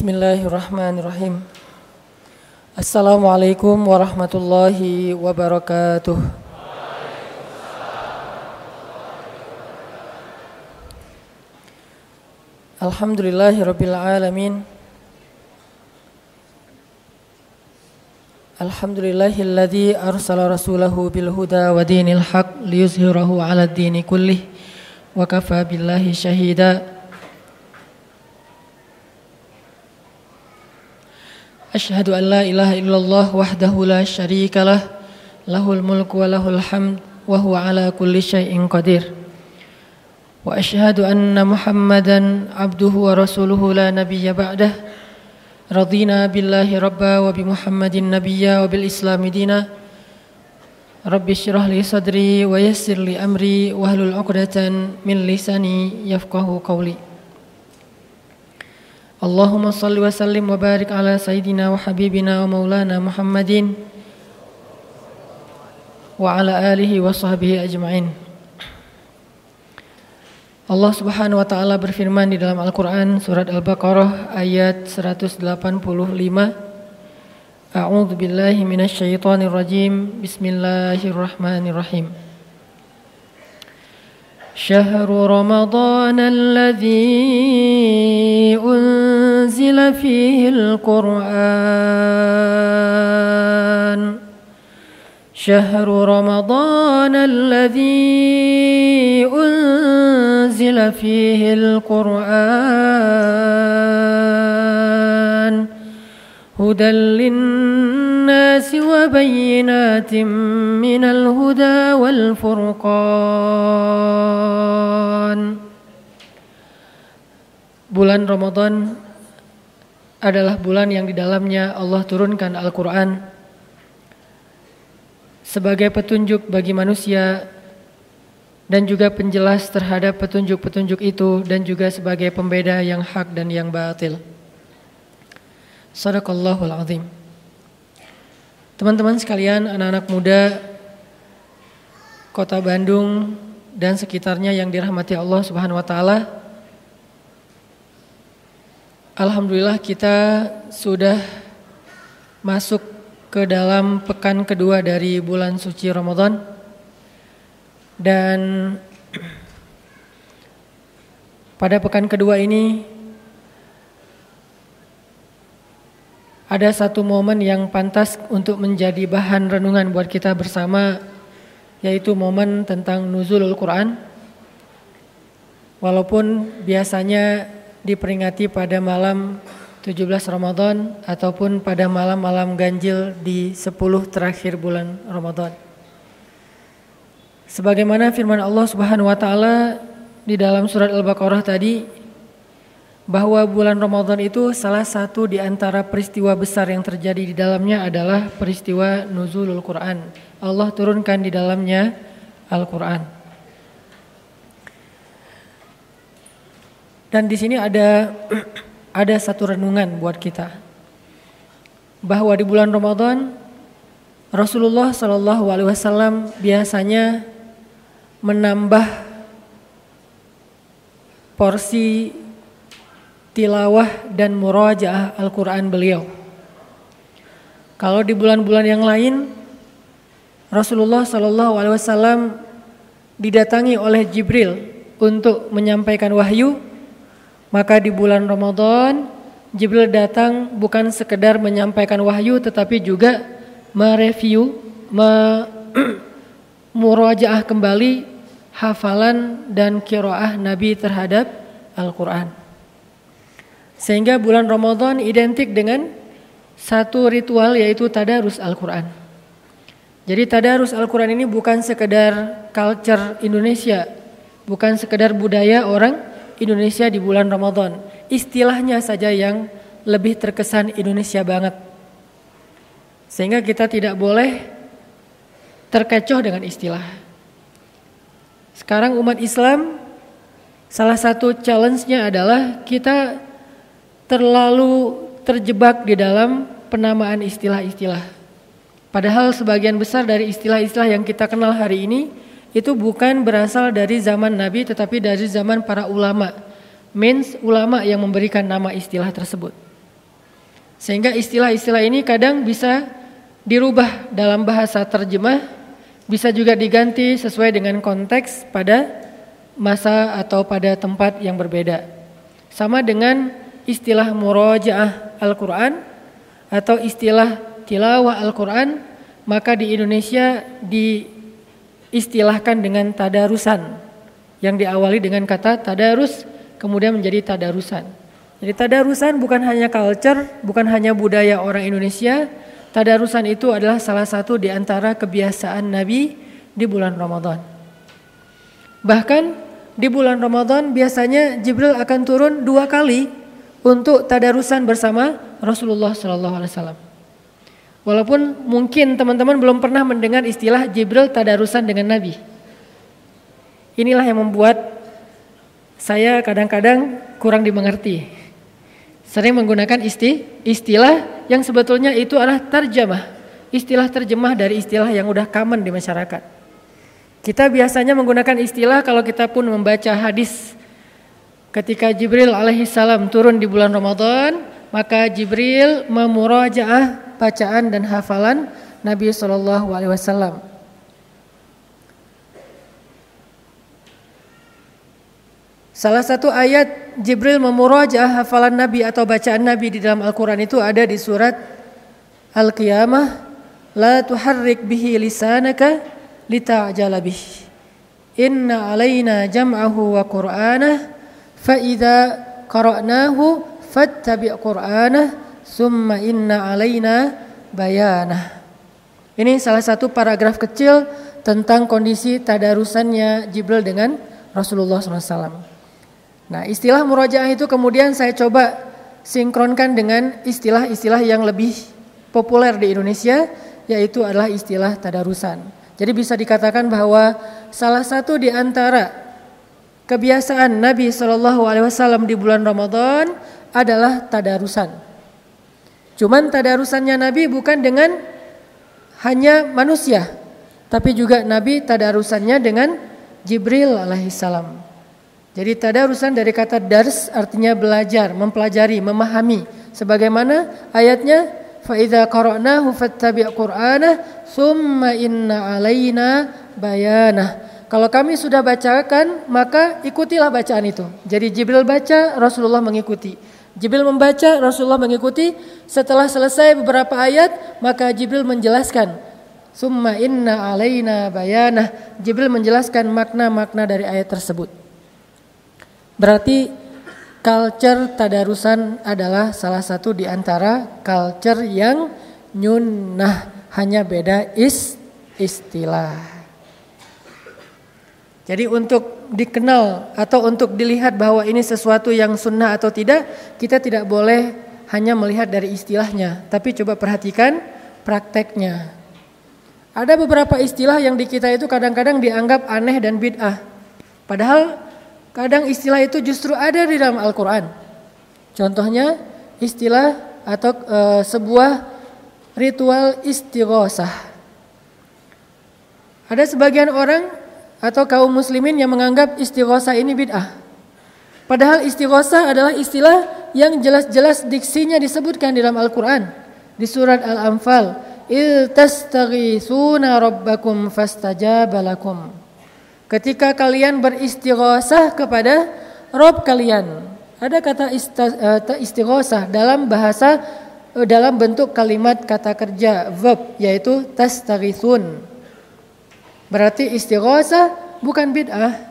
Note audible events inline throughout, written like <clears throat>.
Bismillahirrahmanirrahim. Assalamualaikum warahmatullahi wabarakatuh. Alhamdulillahirabbil alamin. Alhamdulillahilladzi arsala rasulahu bil huda wa dinil haq liyuzhirahu 'ala ad-dini kullih wa kafa billahi shahida. أشهد أن لا إله إلا الله وحده لا شريك له له الملك وله الحمد وهو على كل شيء قدير وأشهد أن محمدا عبده ورسوله لا نبي بعده رضينا بالله ربا وبمحمد نبيا وبالإسلام دينا رب اشرح لي صدري ويسر لي أمري واهلل العقدة من لساني يفقه قولي اللهم صل وسلم وبارك على سيدنا وحبيبنا ومولانا محمد وعلى آله وصحبه أجمعين Allah Subhanahu wa taala berfirman di dalam Al-Qur'an surat Al-Baqarah ayat 185 A'udzu billahi minasyaitonir rajim Bismillahirrahmanirrahim شهر رمضان الذي أنزل فيه القرآن. شهر رمضان الذي أنزل فيه القرآن. هدى للناس وبينات من الهدى والفرقان Bulan Ramadan adalah bulan yang di dalamnya Allah turunkan Al-Quran sebagai petunjuk bagi manusia dan juga penjelas terhadap petunjuk-petunjuk itu dan juga sebagai pembeda yang hak dan yang batil. Sadaqallahul azim. Teman-teman sekalian, anak-anak muda Kota Bandung dan sekitarnya yang dirahmati Allah Subhanahu wa taala. Alhamdulillah kita sudah masuk ke dalam pekan kedua dari bulan suci Ramadan. Dan pada pekan kedua ini ada satu momen yang pantas untuk menjadi bahan renungan buat kita bersama yaitu momen tentang nuzulul Quran. Walaupun biasanya diperingati pada malam 17 Ramadan ataupun pada malam-malam ganjil di 10 terakhir bulan Ramadan. Sebagaimana firman Allah Subhanahu wa taala di dalam surat Al-Baqarah tadi bahwa bulan Ramadan itu salah satu di antara peristiwa besar yang terjadi di dalamnya adalah peristiwa nuzulul Quran. Allah turunkan di dalamnya Al-Quran. Dan di sini ada <clears throat> ada satu renungan buat kita. Bahwa di bulan Ramadan Rasulullah Shallallahu alaihi wasallam biasanya menambah porsi tilawah dan murajaah Al-Quran beliau. Kalau di bulan-bulan yang lain, Rasulullah Shallallahu Alaihi Wasallam didatangi oleh Jibril untuk menyampaikan wahyu, maka di bulan Ramadan Jibril datang bukan sekedar menyampaikan wahyu, tetapi juga mereview, <clears throat> murajaah kembali hafalan dan kiroah Nabi terhadap Al-Quran. Sehingga bulan Ramadan identik dengan satu ritual yaitu tadarus Al-Quran. Jadi tadarus Al-Quran ini bukan sekedar culture Indonesia, bukan sekedar budaya orang Indonesia di bulan Ramadan. Istilahnya saja yang lebih terkesan Indonesia banget. Sehingga kita tidak boleh terkecoh dengan istilah. Sekarang umat Islam salah satu challenge-nya adalah kita terlalu terjebak di dalam penamaan istilah-istilah. Padahal sebagian besar dari istilah-istilah yang kita kenal hari ini itu bukan berasal dari zaman Nabi tetapi dari zaman para ulama. Means ulama yang memberikan nama istilah tersebut. Sehingga istilah-istilah ini kadang bisa dirubah dalam bahasa terjemah, bisa juga diganti sesuai dengan konteks pada masa atau pada tempat yang berbeda. Sama dengan istilah murojaah Al-Quran atau istilah tilawah Al-Quran, maka di Indonesia diistilahkan dengan tadarusan yang diawali dengan kata tadarus kemudian menjadi tadarusan. Jadi tadarusan bukan hanya culture, bukan hanya budaya orang Indonesia. Tadarusan itu adalah salah satu di antara kebiasaan Nabi di bulan Ramadan. Bahkan di bulan Ramadan biasanya Jibril akan turun dua kali untuk tadarusan bersama Rasulullah Shallallahu Alaihi Wasallam. Walaupun mungkin teman-teman belum pernah mendengar istilah Jibril tadarusan dengan Nabi. Inilah yang membuat saya kadang-kadang kurang dimengerti sering menggunakan isti, istilah yang sebetulnya itu adalah terjemah. Istilah terjemah dari istilah yang udah common di masyarakat. Kita biasanya menggunakan istilah kalau kita pun membaca hadis ketika Jibril alaihissalam turun di bulan Ramadan, maka Jibril memurajaah bacaan dan hafalan Nabi Shallallahu alaihi wasallam. Salah satu ayat Jibril memurajaah hafalan Nabi atau bacaan Nabi di dalam Al-Quran itu ada di surat Al-Qiyamah. La tuharrik bihi lisanaka lita'jala bih. Inna alaina jam'ahu wa qur'anah. Idza qara'nahu fattabi' qur'anah. Summa inna alaina bayanah. Ini salah satu paragraf kecil tentang kondisi tadarusannya Jibril dengan Rasulullah SAW. Nah, istilah murojaah itu kemudian saya coba sinkronkan dengan istilah-istilah yang lebih populer di Indonesia, yaitu adalah istilah tadarusan. Jadi bisa dikatakan bahwa salah satu di antara kebiasaan Nabi Shallallahu Alaihi Wasallam di bulan Ramadan adalah tadarusan. Cuman tadarusannya Nabi bukan dengan hanya manusia, tapi juga Nabi tadarusannya dengan Jibril alaihissalam. Jadi tadarusan dari kata dars artinya belajar, mempelajari, memahami. Sebagaimana ayatnya fa idza qara'nahu fattabi' qur'anah summa inna alaina bayana. Kalau kami sudah bacakan, maka ikutilah bacaan itu. Jadi Jibril baca, Rasulullah mengikuti. Jibril membaca, Rasulullah mengikuti. Setelah selesai beberapa ayat, maka Jibril menjelaskan. Summa inna alaina bayana. Jibril menjelaskan makna-makna dari ayat tersebut. Berarti culture tadarusan adalah salah satu di antara culture yang nyunnah, hanya beda is istilah. Jadi untuk dikenal atau untuk dilihat bahwa ini sesuatu yang sunnah atau tidak, kita tidak boleh hanya melihat dari istilahnya, tapi coba perhatikan prakteknya. Ada beberapa istilah yang di kita itu kadang-kadang dianggap aneh dan bid'ah. Padahal Kadang istilah itu justru ada di dalam Al-Quran. Contohnya istilah atau e, sebuah ritual istighosah. Ada sebagian orang atau kaum muslimin yang menganggap istighosah ini bid'ah. Padahal istighosah adalah istilah yang jelas-jelas diksinya disebutkan di dalam Al-Quran. Di surat Al-Anfal. Il tastaghithuna rabbakum fastajabalakum. Ketika kalian beristighosah kepada Rob kalian. Ada kata eh, istighosah dalam bahasa eh, dalam bentuk kalimat kata kerja verb yaitu tastarithun. Berarti istighosah bukan bid'ah.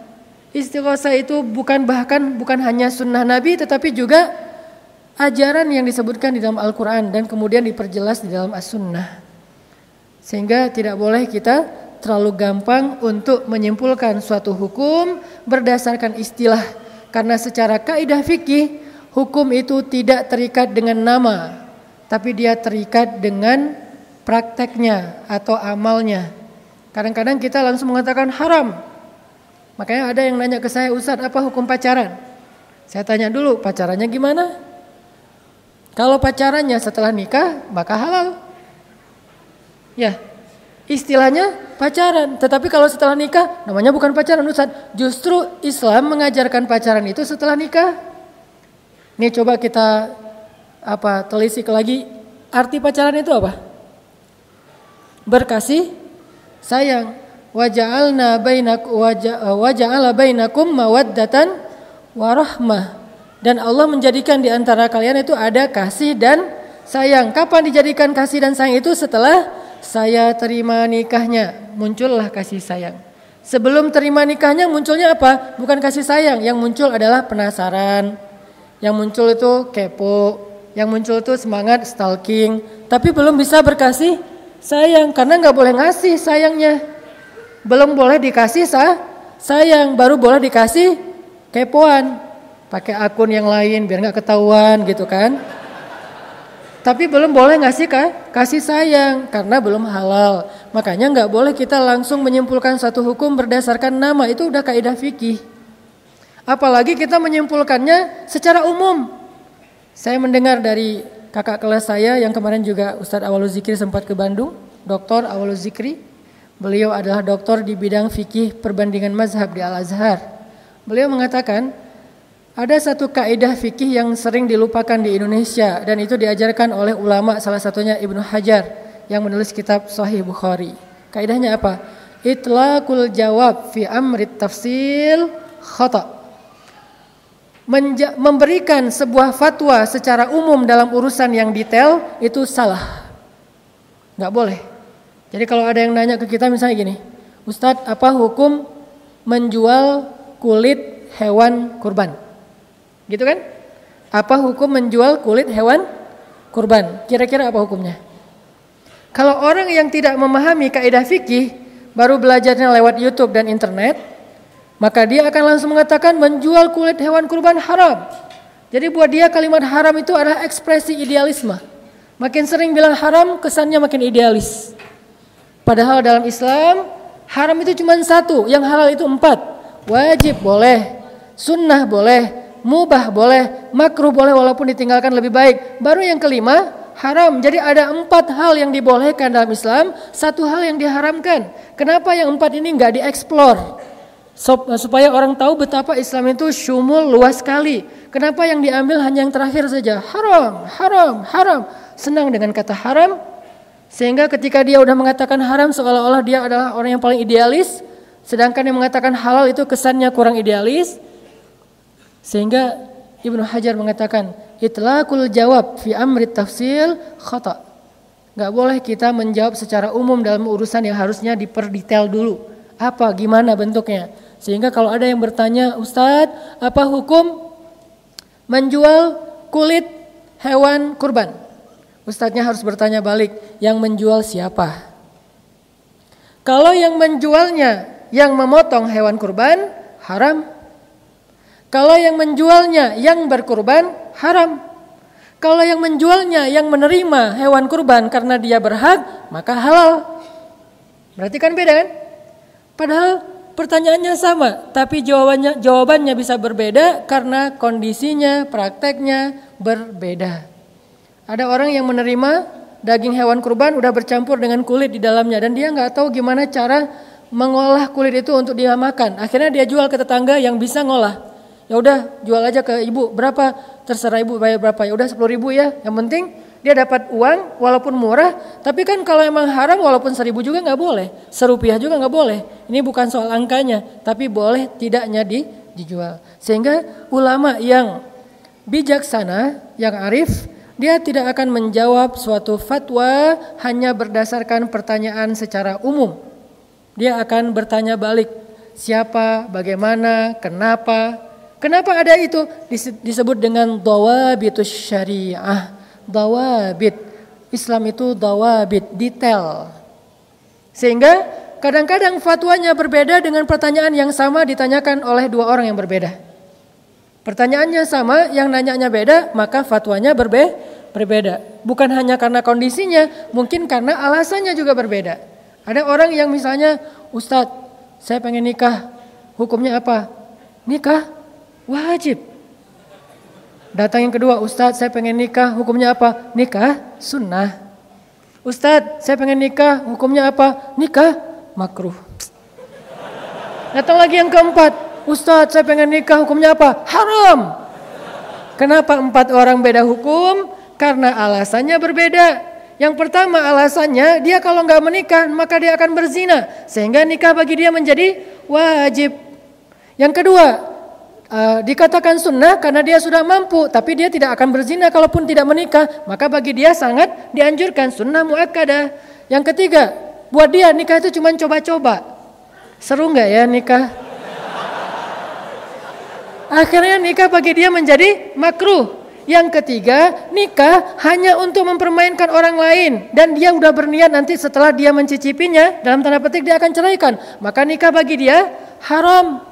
Istighosah itu bukan bahkan bukan hanya sunnah Nabi tetapi juga ajaran yang disebutkan di dalam Al-Quran dan kemudian diperjelas di dalam As-Sunnah. Sehingga tidak boleh kita terlalu gampang untuk menyimpulkan suatu hukum berdasarkan istilah karena secara kaidah fikih hukum itu tidak terikat dengan nama tapi dia terikat dengan prakteknya atau amalnya. Kadang-kadang kita langsung mengatakan haram. Makanya ada yang nanya ke saya, Ustadz apa hukum pacaran? Saya tanya dulu, pacarannya gimana? Kalau pacarannya setelah nikah, maka halal. Ya, istilahnya pacaran. Tetapi kalau setelah nikah namanya bukan pacaran Ustaz. Justru Islam mengajarkan pacaran itu setelah nikah. Ini coba kita apa telisik lagi arti pacaran itu apa? Berkasih sayang. Waja'alna bainak waja'ala bainakum mawaddatan warahmah. Dan Allah menjadikan di antara kalian itu ada kasih dan sayang. Kapan dijadikan kasih dan sayang itu setelah saya terima nikahnya, muncullah kasih sayang. Sebelum terima nikahnya munculnya apa? Bukan kasih sayang, yang muncul adalah penasaran. Yang muncul itu kepo, yang muncul itu semangat stalking, tapi belum bisa berkasih sayang karena nggak boleh ngasih sayangnya. Belum boleh dikasih sah, sayang, baru boleh dikasih kepoan. Pakai akun yang lain biar nggak ketahuan gitu kan. Tapi belum boleh ngasih kah? kasih sayang karena belum halal. Makanya nggak boleh kita langsung menyimpulkan satu hukum berdasarkan nama itu udah kaidah fikih. Apalagi kita menyimpulkannya secara umum. Saya mendengar dari kakak kelas saya yang kemarin juga Ustadz Awalul Zikri sempat ke Bandung, Dr. Awalul Zikri. Beliau adalah doktor di bidang fikih perbandingan mazhab di Al Azhar. Beliau mengatakan ada satu kaidah fikih yang sering dilupakan di Indonesia dan itu diajarkan oleh ulama salah satunya Ibnu Hajar yang menulis kitab Sahih Bukhari. Kaidahnya apa? Itlaqul jawab fi amri tafsil khata. Memberikan sebuah fatwa secara umum dalam urusan yang detail itu salah. Nggak boleh. Jadi kalau ada yang nanya ke kita misalnya gini, Ustadz apa hukum menjual kulit hewan kurban? Gitu kan? Apa hukum menjual kulit hewan kurban? Kira-kira apa hukumnya? Kalau orang yang tidak memahami kaidah fikih, baru belajarnya lewat YouTube dan internet, maka dia akan langsung mengatakan menjual kulit hewan kurban haram. Jadi buat dia kalimat haram itu adalah ekspresi idealisme. Makin sering bilang haram, kesannya makin idealis. Padahal dalam Islam, haram itu cuma satu, yang halal itu empat. Wajib boleh, sunnah boleh, mubah boleh, makruh boleh walaupun ditinggalkan lebih baik. Baru yang kelima, haram. Jadi ada empat hal yang dibolehkan dalam Islam, satu hal yang diharamkan. Kenapa yang empat ini nggak dieksplor? Supaya orang tahu betapa Islam itu syumul luas sekali. Kenapa yang diambil hanya yang terakhir saja? Haram, haram, haram. Senang dengan kata haram, sehingga ketika dia udah mengatakan haram seolah-olah dia adalah orang yang paling idealis, sedangkan yang mengatakan halal itu kesannya kurang idealis. Sehingga Ibnu Hajar mengatakan itlaqul jawab fi amri tafsil khata. Gak boleh kita menjawab secara umum dalam urusan yang harusnya diperdetail dulu. Apa, gimana bentuknya. Sehingga kalau ada yang bertanya, Ustadz, apa hukum menjual kulit hewan kurban? Ustadznya harus bertanya balik, yang menjual siapa? Kalau yang menjualnya yang memotong hewan kurban, haram. Kalau yang menjualnya yang berkurban haram. Kalau yang menjualnya yang menerima hewan kurban karena dia berhak, maka halal. Berarti kan beda kan? Padahal pertanyaannya sama, tapi jawabannya jawabannya bisa berbeda karena kondisinya, prakteknya berbeda. Ada orang yang menerima daging hewan kurban udah bercampur dengan kulit di dalamnya dan dia nggak tahu gimana cara mengolah kulit itu untuk dia makan. Akhirnya dia jual ke tetangga yang bisa ngolah. Ya udah jual aja ke ibu berapa terserah ibu bayar berapa ya udah sepuluh ribu ya. Yang penting dia dapat uang walaupun murah. Tapi kan kalau emang haram walaupun seribu juga nggak boleh, serupiah juga nggak boleh. Ini bukan soal angkanya, tapi boleh tidaknya di, dijual. Sehingga ulama yang bijaksana, yang arif, dia tidak akan menjawab suatu fatwa hanya berdasarkan pertanyaan secara umum. Dia akan bertanya balik, siapa, bagaimana, kenapa, Kenapa ada itu? Disebut dengan dawabitus syariah. Dawabit. Islam itu dawabit, detail. Sehingga kadang-kadang fatwanya berbeda dengan pertanyaan yang sama ditanyakan oleh dua orang yang berbeda. Pertanyaannya sama, yang nanyanya beda, maka fatwanya berbe berbeda. Bukan hanya karena kondisinya, mungkin karena alasannya juga berbeda. Ada orang yang misalnya, Ustadz, saya pengen nikah, hukumnya apa? Nikah? Wajib. Datang yang kedua, Ustadz saya pengen nikah, hukumnya apa? Nikah sunnah. Ustadz saya pengen nikah, hukumnya apa? Nikah makruh. Datang lagi yang keempat, Ustadz saya pengen nikah, hukumnya apa? Haram. Kenapa empat orang beda hukum? Karena alasannya berbeda. Yang pertama alasannya dia kalau nggak menikah maka dia akan berzina sehingga nikah bagi dia menjadi wajib. Yang kedua uh, dikatakan sunnah karena dia sudah mampu tapi dia tidak akan berzina kalaupun tidak menikah maka bagi dia sangat dianjurkan sunnah muakkadah. Yang ketiga buat dia nikah itu cuma coba-coba. Seru nggak ya nikah? Akhirnya nikah bagi dia menjadi makruh. Yang ketiga, nikah hanya untuk mempermainkan orang lain dan dia udah berniat nanti setelah dia mencicipinya dalam tanda petik dia akan ceraikan. Maka nikah bagi dia haram.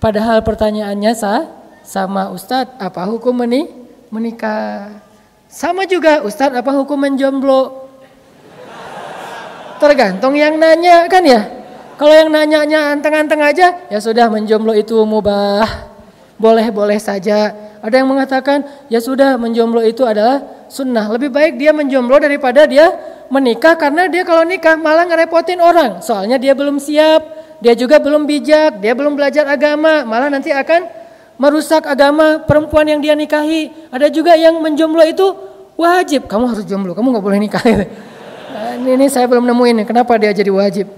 Padahal pertanyaannya sah, sama Ustadz, apa hukum meni menikah? Sama juga Ustadz, apa hukum menjomblo? Tergantung yang nanya kan ya. Kalau yang nanyanya anteng-anteng aja, ya sudah menjomblo itu mubah. Boleh-boleh saja ada yang mengatakan ya sudah menjomblo itu adalah sunnah. Lebih baik dia menjomblo daripada dia menikah karena dia kalau nikah malah ngerepotin orang. Soalnya dia belum siap, dia juga belum bijak, dia belum belajar agama, malah nanti akan merusak agama perempuan yang dia nikahi. Ada juga yang menjomblo itu wajib. Kamu harus jomblo, kamu nggak boleh nikah. Nah, ini, ini saya belum nemuin kenapa dia jadi wajib.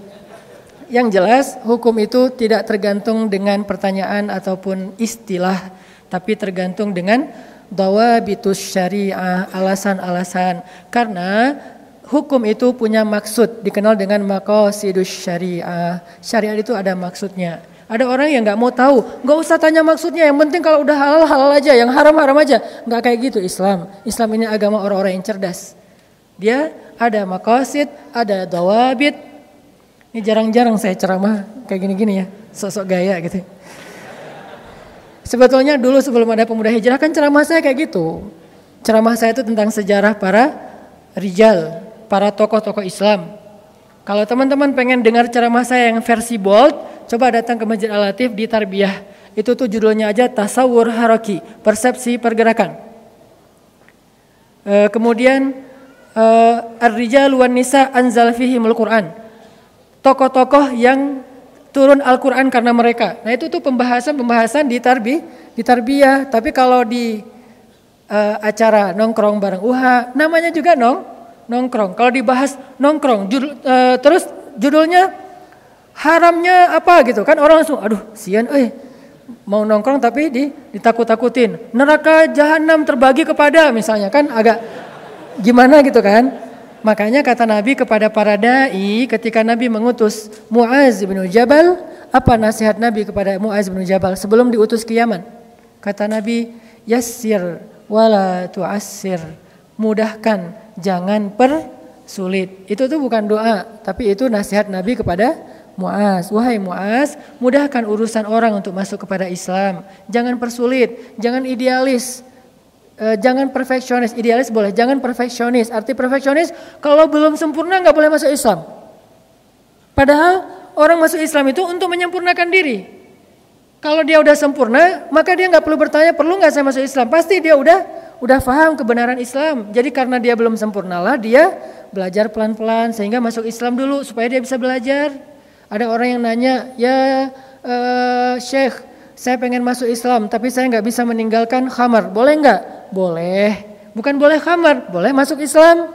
Yang jelas hukum itu tidak tergantung dengan pertanyaan ataupun istilah tapi tergantung dengan dawabitus syariah, alasan-alasan. Karena hukum itu punya maksud, dikenal dengan maqasidus syariah. Syariat itu ada maksudnya. Ada orang yang nggak mau tahu, nggak usah tanya maksudnya. Yang penting kalau udah halal halal aja, yang haram haram aja. Nggak kayak gitu Islam. Islam ini agama orang-orang yang cerdas. Dia ada maqasid, ada dawabit. Ini jarang-jarang saya ceramah kayak gini-gini ya, sosok gaya gitu. Sebetulnya dulu sebelum ada pemuda hijrah kan ceramah saya kayak gitu. Ceramah saya itu tentang sejarah para rijal, para tokoh-tokoh Islam. Kalau teman-teman pengen dengar ceramah saya yang versi bold, coba datang ke Masjid Al-Latif di Tarbiyah. Itu tuh judulnya aja Tasawur Haraki, Persepsi Pergerakan. E, kemudian e, Ar-Rijal wan Nisa anzal Quran. Tokoh-tokoh yang turun Al-Quran karena mereka. Nah itu tuh pembahasan-pembahasan di tarbi, di tarbiyah. Tapi kalau di uh, acara nongkrong bareng UHA, namanya juga nong, nongkrong. Kalau dibahas nongkrong, judul, uh, terus judulnya haramnya apa gitu kan orang langsung, aduh sian, eh mau nongkrong tapi di, ditakut-takutin. Neraka jahanam terbagi kepada misalnya kan agak gimana gitu kan. Makanya kata Nabi kepada para dai ketika Nabi mengutus Muaz bin Jabal, apa nasihat Nabi kepada Muaz bin Jabal sebelum diutus ke Yaman? Kata Nabi, yassir wala tu'assir. Mudahkan, jangan persulit. Itu tuh bukan doa, tapi itu nasihat Nabi kepada Muaz, wahai Muaz, mudahkan urusan orang untuk masuk kepada Islam. Jangan persulit, jangan idealis. E, jangan perfeksionis, idealis boleh, jangan perfeksionis. Arti perfeksionis kalau belum sempurna nggak boleh masuk Islam. Padahal orang masuk Islam itu untuk menyempurnakan diri. Kalau dia udah sempurna, maka dia nggak perlu bertanya perlu nggak saya masuk Islam. Pasti dia udah udah paham kebenaran Islam. Jadi karena dia belum sempurnalah dia belajar pelan-pelan sehingga masuk Islam dulu supaya dia bisa belajar. Ada orang yang nanya, ya uh, Syekh, saya pengen masuk Islam tapi saya nggak bisa meninggalkan khamar, boleh nggak? Boleh. Bukan boleh khamar, boleh masuk Islam.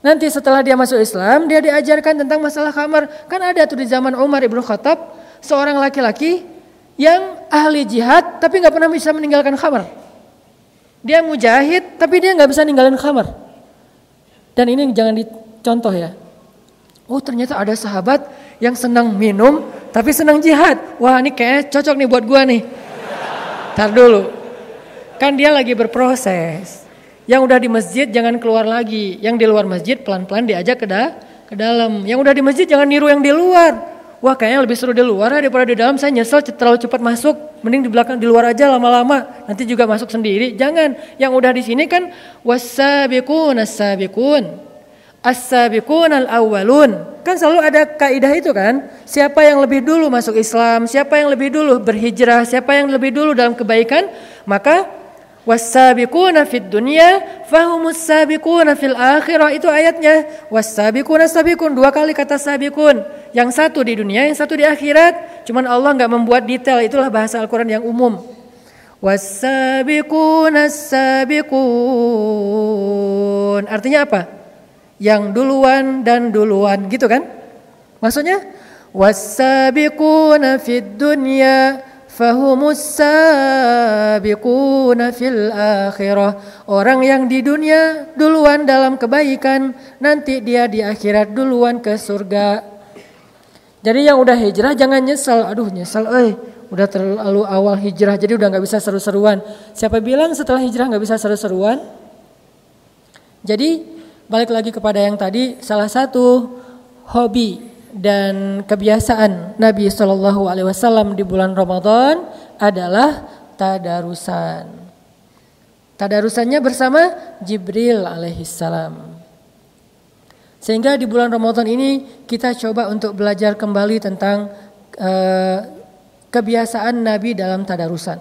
Nanti setelah dia masuk Islam, dia diajarkan tentang masalah khamar. Kan ada tuh di zaman Umar ibnu Khattab, seorang laki-laki yang ahli jihad tapi nggak pernah bisa meninggalkan khamar. Dia mujahid tapi dia nggak bisa ninggalin khamar. Dan ini jangan dicontoh ya. Oh ternyata ada sahabat yang senang minum tapi senang jihad. Wah ini kayak cocok nih buat gua nih. Tar dulu. Kan dia lagi berproses. Yang udah di masjid jangan keluar lagi. Yang di luar masjid pelan-pelan diajak ke, da ke dalam. Yang udah di masjid jangan niru yang di luar. Wah kayaknya lebih seru di luar ya daripada di dalam. Saya nyesel terlalu cepat masuk. Mending di belakang di luar aja lama-lama. Nanti juga masuk sendiri. Jangan. Yang udah di sini kan wasabiqun as-sabiqun. As-sabiqun al-awwalun. Kan selalu ada kaidah itu kan. Siapa yang lebih dulu masuk Islam, siapa yang lebih dulu berhijrah, siapa yang lebih dulu dalam kebaikan, maka Wasabiquna fid dunya fahumus sabiquna fil akhirah itu ayatnya. Wasabiquna sabiqun dua kali kata sabiqun. Yang satu di dunia, yang satu di akhirat. Cuman Allah nggak membuat detail, itulah bahasa Al-Qur'an yang umum. Wasabiquna sabiqun. Artinya apa? Yang duluan dan duluan gitu kan? Maksudnya wasabiquna fid dunya fahumus sabiquna fil akhirah. Orang yang di dunia duluan dalam kebaikan, nanti dia di akhirat duluan ke surga. Jadi yang udah hijrah jangan nyesal. Aduh nyesal eh udah terlalu awal hijrah jadi udah nggak bisa seru-seruan. Siapa bilang setelah hijrah nggak bisa seru-seruan? Jadi balik lagi kepada yang tadi salah satu hobi dan kebiasaan Nabi Shallallahu Alaihi Wasallam di bulan Ramadan adalah tadarusan. Tadarusannya bersama Jibril alaihissalam. Sehingga di bulan Ramadan ini kita coba untuk belajar kembali tentang uh, kebiasaan Nabi dalam tadarusan.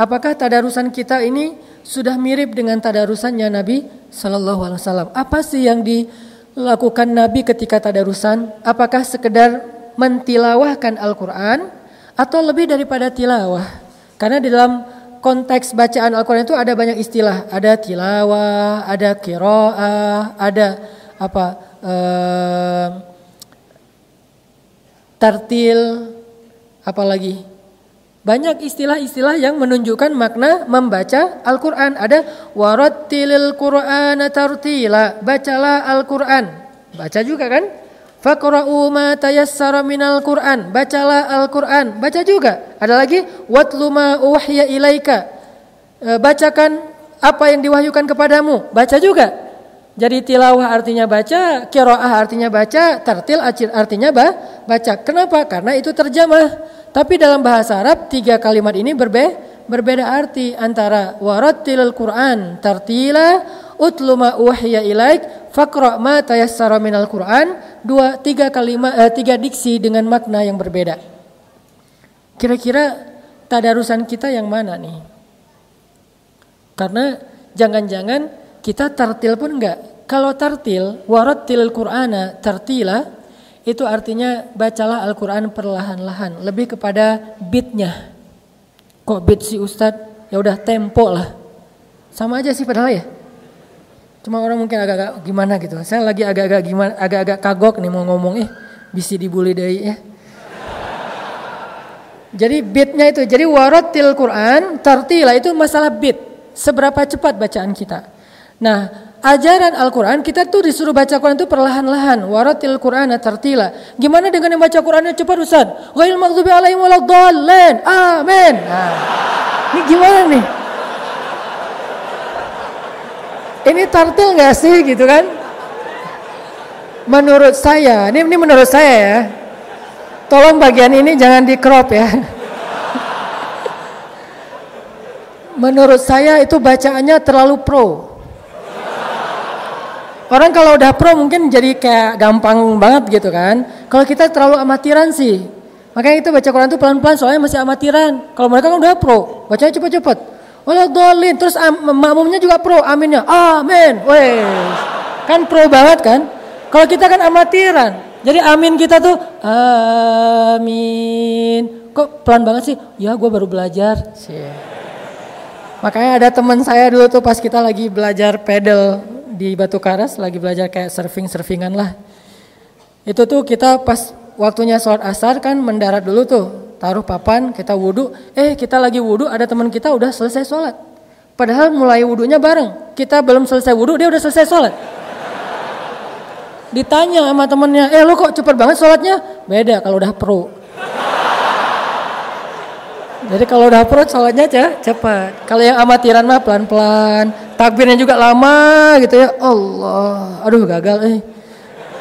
Apakah tadarusan kita ini sudah mirip dengan tadarusannya Nabi Shallallahu Alaihi Wasallam? Apa sih yang dilakukan Nabi ketika tadarusan? Apakah sekedar mentilawahkan Al-Quran atau lebih daripada tilawah? Karena di dalam konteks bacaan Al-Quran itu ada banyak istilah, ada tilawah, ada kiroah, ada apa? Uh, tartil, apalagi banyak istilah-istilah yang menunjukkan makna membaca Al-Quran. Ada warattilil Qur'ana tartila. Bacalah Al-Quran. Baca juga kan? Faqra'u ma tayassara minal Qur'an. Bacalah Al-Quran. Baca juga. Ada lagi watlu ma uhya ilaika. E, bacakan apa yang diwahyukan kepadamu. Baca juga. Jadi tilawah artinya baca, kiroah artinya baca, tartil artinya baca. Kenapa? Karena itu terjemah. Tapi dalam bahasa Arab tiga kalimat ini berbe berbeda arti antara warattilil Quran tartila utlu ma uhiya ilaik faqra ma tayassara minal Quran dua tiga kalimat eh, tiga diksi dengan makna yang berbeda. Kira-kira tadarusan kita yang mana nih? Karena jangan-jangan kita tartil pun enggak. Kalau tartil warattilil Qur'ana tartila itu artinya bacalah Al-Quran perlahan-lahan, lebih kepada beatnya. Kok beat si Ustadz? Ya udah tempo lah. Sama aja sih padahal ya. Cuma orang mungkin agak-agak gimana gitu. Saya lagi agak-agak gimana, agak-agak kagok nih mau ngomong eh bisa dibully dari ya. Jadi beatnya itu, jadi warotil Quran, tartila itu masalah beat. Seberapa cepat bacaan kita. Nah, ajaran Al-Quran kita tuh disuruh baca Quran itu perlahan-lahan. Waratil Quran tartila. Gimana dengan yang baca Qurannya? Cepat Ustaz. Ghail maghdubi alaihim waladdallin. Amin. Nah, ini gimana nih? Ini tartil nggak sih gitu kan? Menurut saya ini ini menurut saya ya. Tolong bagian ini jangan di crop ya. <laughs> Menurut saya itu bacaannya terlalu pro Orang kalau udah pro mungkin jadi kayak gampang banget gitu kan. Kalau kita terlalu amatiran sih. Makanya itu baca Quran tuh pelan-pelan soalnya masih amatiran. Kalau mereka kan udah pro, bacanya cepet-cepet. Walau dolin, terus makmumnya juga pro, aminnya, amin, wes, kan pro banget kan? Kalau kita kan amatiran, jadi amin kita tuh amin. Kok pelan banget sih? Ya gue baru belajar. Sih. Makanya ada teman saya dulu tuh pas kita lagi belajar pedal di Batu Karas lagi belajar kayak surfing-surfingan lah. Itu tuh kita pas waktunya sholat asar kan mendarat dulu tuh. Taruh papan, kita wudhu. Eh kita lagi wudhu, ada teman kita udah selesai sholat. Padahal mulai wudhunya bareng. Kita belum selesai wudhu, dia udah selesai sholat. Ditanya sama temennya, eh lo kok cepet banget sholatnya? Beda kalau udah pro. Jadi kalau udah pro sholatnya cepat. Kalau yang amatiran mah pelan-pelan takbirnya juga lama gitu ya. Allah aduh gagal eh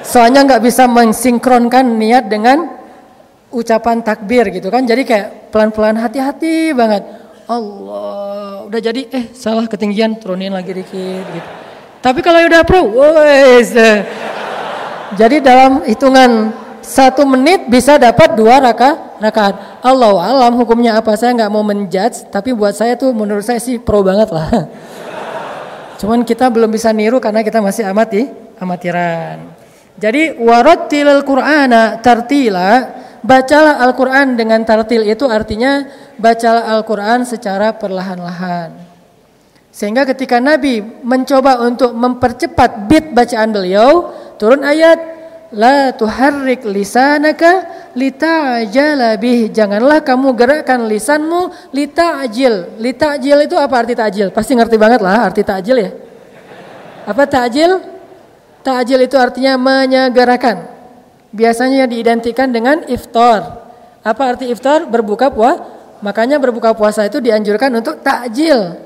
soalnya nggak bisa mensinkronkan niat dengan ucapan takbir gitu kan. Jadi kayak pelan-pelan hati-hati banget. Allah udah jadi eh salah ketinggian turunin lagi dikit gitu. Tapi kalau udah pro wes. Jadi dalam hitungan satu menit bisa dapat dua raka rakaat. Allah alam hukumnya apa? Saya nggak mau menjudge tapi buat saya tuh menurut saya sih pro banget lah Cuman kita belum bisa niru karena kita masih amati amatiran. Jadi warattilal Qur'ana tartila bacalah Al-Quran dengan tartil itu artinya bacalah Al-Quran secara perlahan-lahan. Sehingga ketika Nabi mencoba untuk mempercepat beat bacaan beliau, turun ayat La tuharrik lisanaka lita'jala bih. Janganlah kamu gerakkan lisanmu lita'jil. Lita'jil itu apa arti ta'jil? Pasti ngerti banget lah arti ta'jil ya. Apa ta'jil? Ta'jil itu artinya menyegerakan. Biasanya diidentikan dengan iftar. Apa arti iftar? Berbuka puasa. Makanya berbuka puasa itu dianjurkan untuk takjil.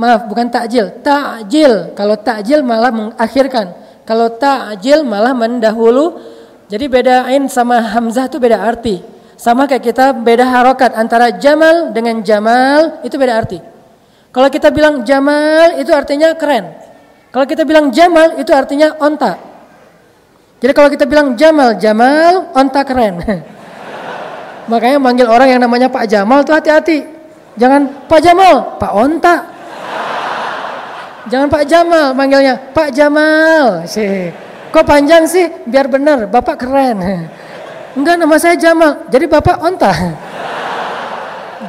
Maaf, bukan takjil, takjil. Kalau takjil malah mengakhirkan. Kalau ta'jil malah mendahulu. Jadi bedain sama hamzah itu beda arti. Sama kayak kita beda harokat antara jamal dengan jamal itu beda arti. Kalau kita bilang jamal itu artinya keren. Kalau kita bilang jamal itu artinya onta. Jadi kalau kita bilang jamal, jamal, onta keren. <laughs> Makanya manggil orang yang namanya Pak Jamal tuh hati-hati. Jangan Pak Jamal, Pak Onta. Jangan Pak Jamal manggilnya, Pak Jamal. Sih. Kok panjang sih? Biar benar, Bapak keren. <laughs> Enggak nama saya Jamal, jadi Bapak onta. <laughs>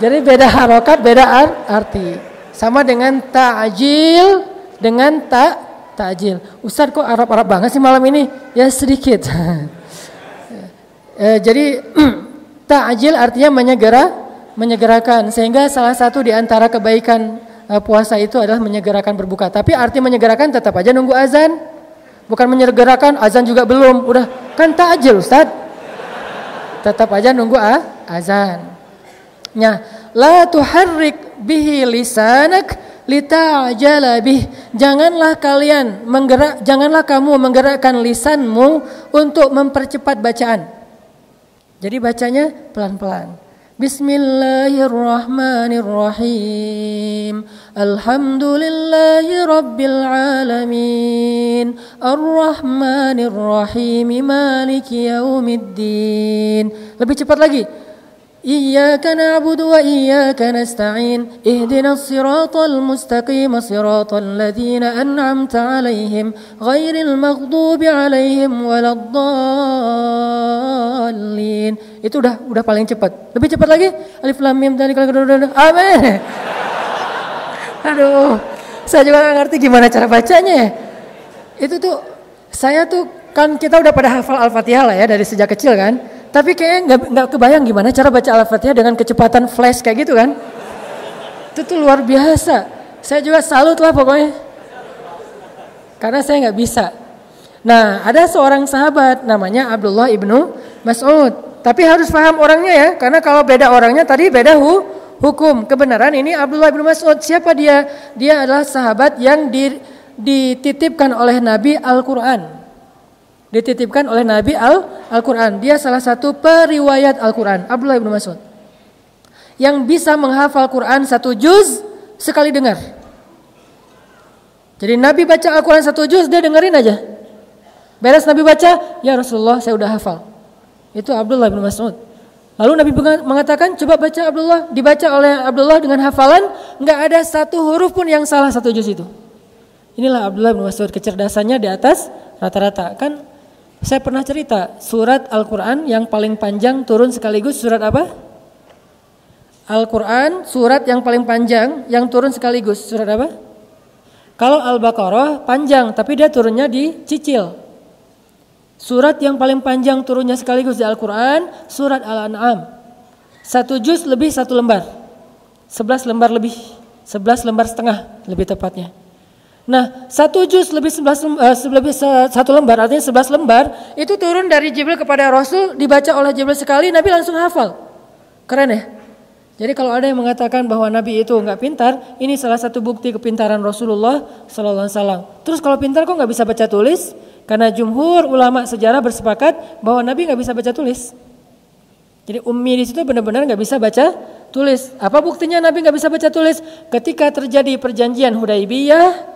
Jadi beda harokat, beda arti. Sama dengan ta'jil dengan tak ta'jil. Ustaz kok Arab-Arab banget sih malam ini? Ya sedikit. <laughs> e, jadi <clears throat> ta'jil artinya menyegera, menyegerakan. Sehingga salah satu di antara kebaikan Eh, puasa itu adalah menyegerakan berbuka. Tapi arti menyegerakan tetap aja nunggu azan. Bukan menyegerakan azan juga belum. Udah kan takjil Ustaz. Tetap aja nunggu ah, azan. Ya, la tuharrik bihi lisanak litajala bih. Janganlah kalian menggerak janganlah kamu menggerakkan lisanmu untuk mempercepat bacaan. Jadi bacanya pelan-pelan. بسم الله الرحمن الرحيم الحمد لله رب العالمين الرحمن الرحيم مالك يوم الدين lebih cepat lagi. إياك نعبد وإياك نستعين اهدنا الصراط المستقيم صراط الذين أنعمت عليهم غير المغضوب عليهم ولا الضالين itu udah udah paling cepat lebih cepat lagi alif lam mim dan amin <laughs> aduh saya juga gak ngerti gimana cara bacanya itu tuh saya tuh kan kita udah pada hafal al-fatihah lah ya dari sejak kecil kan tapi kayaknya nggak nggak kebayang gimana cara baca Al-Fatihah dengan kecepatan flash kayak gitu kan? Itu tuh luar biasa. Saya juga salut lah pokoknya. Karena saya nggak bisa. Nah, ada seorang sahabat namanya Abdullah ibnu Mas'ud. Tapi harus paham orangnya ya, karena kalau beda orangnya tadi beda hu, hukum. Kebenaran ini Abdullah ibnu Mas'ud. Siapa dia? Dia adalah sahabat yang dititipkan oleh Nabi Al-Quran dititipkan oleh Nabi Al-Quran. Dia salah satu periwayat Al-Quran, Abdullah bin Mas'ud. Yang bisa menghafal Quran satu juz sekali dengar. Jadi Nabi baca Al-Quran satu juz, dia dengerin aja. Beres Nabi baca, ya Rasulullah saya udah hafal. Itu Abdullah bin Mas'ud. Lalu Nabi mengatakan, coba baca Abdullah. Dibaca oleh Abdullah dengan hafalan, nggak ada satu huruf pun yang salah satu juz itu. Inilah Abdullah bin Mas'ud kecerdasannya di atas rata-rata. Kan saya pernah cerita surat Al-Quran yang paling panjang turun sekaligus surat apa? Al-Quran surat yang paling panjang yang turun sekaligus surat apa? Kalau Al-Baqarah panjang tapi dia turunnya di cicil. Surat yang paling panjang turunnya sekaligus di Al-Quran surat Al-An'am. Satu juz lebih satu lembar. Sebelas lembar lebih. Sebelas lembar setengah lebih tepatnya. Nah, satu juz lebih sebelas uh, lebih satu lembar artinya sebelas lembar itu turun dari Jibril kepada Rasul dibaca oleh Jibril sekali Nabi langsung hafal. Keren ya? Jadi kalau ada yang mengatakan bahwa Nabi itu nggak pintar, ini salah satu bukti kepintaran Rasulullah Sallallahu Alaihi Wasallam. Terus kalau pintar kok nggak bisa baca tulis? Karena jumhur ulama sejarah bersepakat bahwa Nabi nggak bisa baca tulis. Jadi ummi di situ benar-benar nggak bisa baca tulis. Apa buktinya Nabi nggak bisa baca tulis? Ketika terjadi perjanjian Hudaibiyah,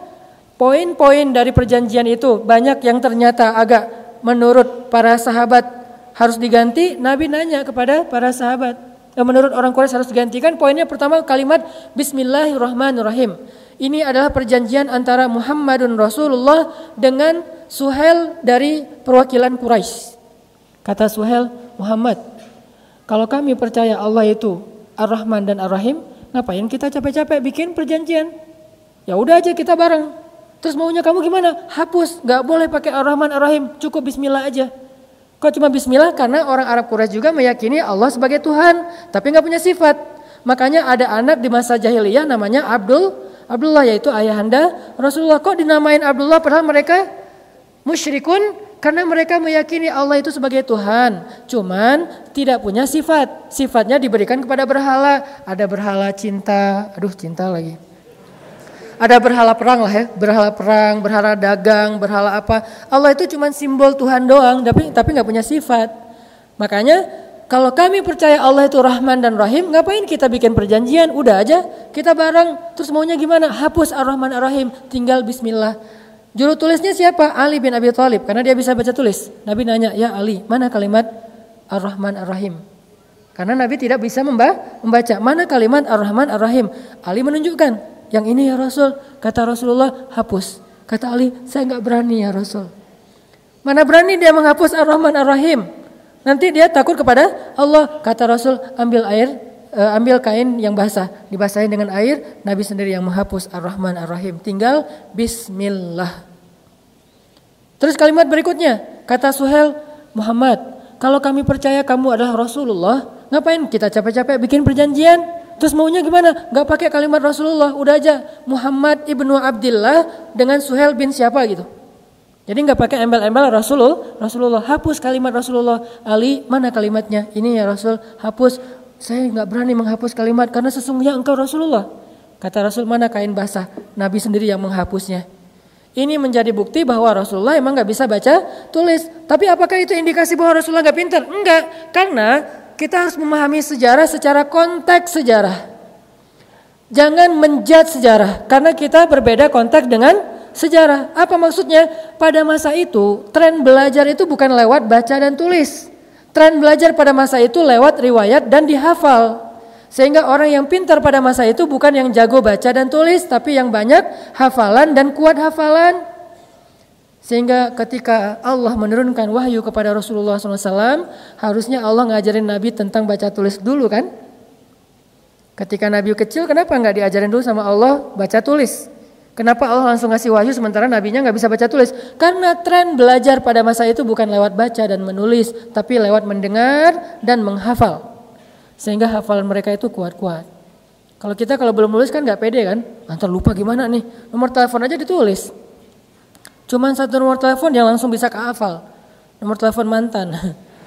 Poin-poin dari perjanjian itu banyak yang ternyata agak menurut para sahabat harus diganti. Nabi nanya kepada para sahabat. Yang menurut orang Quraisy harus digantikan. Poinnya pertama kalimat Bismillahirrahmanirrahim. Ini adalah perjanjian antara Muhammadun Rasulullah dengan Suhel dari perwakilan Quraisy. Kata Suhel, Muhammad, Kalau kami percaya Allah itu Ar-Rahman dan Ar-Rahim, ngapain kita capek-capek bikin perjanjian? Ya udah aja kita bareng. Terus maunya kamu gimana? Hapus, nggak boleh pakai Ar-Rahman Ar-Rahim, cukup Bismillah aja. Kok cuma Bismillah? Karena orang Arab Quraisy juga meyakini Allah sebagai Tuhan, tapi nggak punya sifat. Makanya ada anak di masa jahiliyah namanya Abdul Abdullah yaitu ayahanda Rasulullah. Kok dinamain Abdullah padahal mereka musyrikun karena mereka meyakini Allah itu sebagai Tuhan, cuman tidak punya sifat. Sifatnya diberikan kepada berhala. Ada berhala cinta, aduh cinta lagi. Ada berhala perang lah ya, berhala perang, berhala dagang, berhala apa. Allah itu cuma simbol Tuhan doang, tapi tapi nggak punya sifat. Makanya kalau kami percaya Allah itu Rahman dan Rahim, ngapain kita bikin perjanjian? Udah aja, kita bareng. Terus maunya gimana? Hapus Ar-Rahman Ar-Rahim, tinggal Bismillah. Juru tulisnya siapa? Ali bin Abi Thalib karena dia bisa baca tulis. Nabi nanya, "Ya Ali, mana kalimat Ar-Rahman Ar-Rahim?" Karena Nabi tidak bisa membaca mana kalimat Ar-Rahman Ar-Rahim. Ali menunjukkan, "Yang ini ya Rasul." Kata Rasulullah, "Hapus." Kata Ali, "Saya nggak berani ya Rasul." Mana berani dia menghapus Ar-Rahman Ar-Rahim? Nanti dia takut kepada Allah. Kata Rasul, "Ambil air uh, ambil kain yang basah, dibasahin dengan air, Nabi sendiri yang menghapus Ar-Rahman Ar-Rahim. Tinggal Bismillah. Terus kalimat berikutnya, kata Suhel, Muhammad, kalau kami percaya kamu adalah Rasulullah, ngapain kita capek-capek bikin perjanjian? Terus maunya gimana? Gak pakai kalimat Rasulullah, udah aja Muhammad ibnu Abdullah dengan Suhel bin siapa gitu. Jadi nggak pakai embel-embel Rasulullah, Rasulullah hapus kalimat Rasulullah. Ali mana kalimatnya? Ini ya Rasul hapus. Saya nggak berani menghapus kalimat karena sesungguhnya engkau Rasulullah. Kata Rasul mana kain basah? Nabi sendiri yang menghapusnya. Ini menjadi bukti bahwa Rasulullah emang nggak bisa baca tulis. Tapi apakah itu indikasi bahwa Rasulullah nggak pintar? Enggak, karena kita harus memahami sejarah secara konteks sejarah. Jangan menjat sejarah, karena kita berbeda konteks dengan sejarah. Apa maksudnya? Pada masa itu, tren belajar itu bukan lewat baca dan tulis. Tren belajar pada masa itu lewat riwayat dan dihafal. Sehingga orang yang pintar pada masa itu bukan yang jago baca dan tulis, tapi yang banyak hafalan dan kuat hafalan. Sehingga ketika Allah menurunkan wahyu kepada Rasulullah SAW, harusnya Allah ngajarin Nabi tentang baca tulis dulu kan? Ketika Nabi kecil, kenapa nggak diajarin dulu sama Allah baca tulis? Kenapa Allah langsung ngasih wahyu sementara nabinya nggak bisa baca tulis? Karena tren belajar pada masa itu bukan lewat baca dan menulis, tapi lewat mendengar dan menghafal. Sehingga hafalan mereka itu kuat-kuat. Kalau kita kalau belum nulis kan nggak pede kan? Nanti lupa gimana nih? Nomor telepon aja ditulis. Cuman satu nomor telepon yang langsung bisa kehafal. Nomor telepon mantan.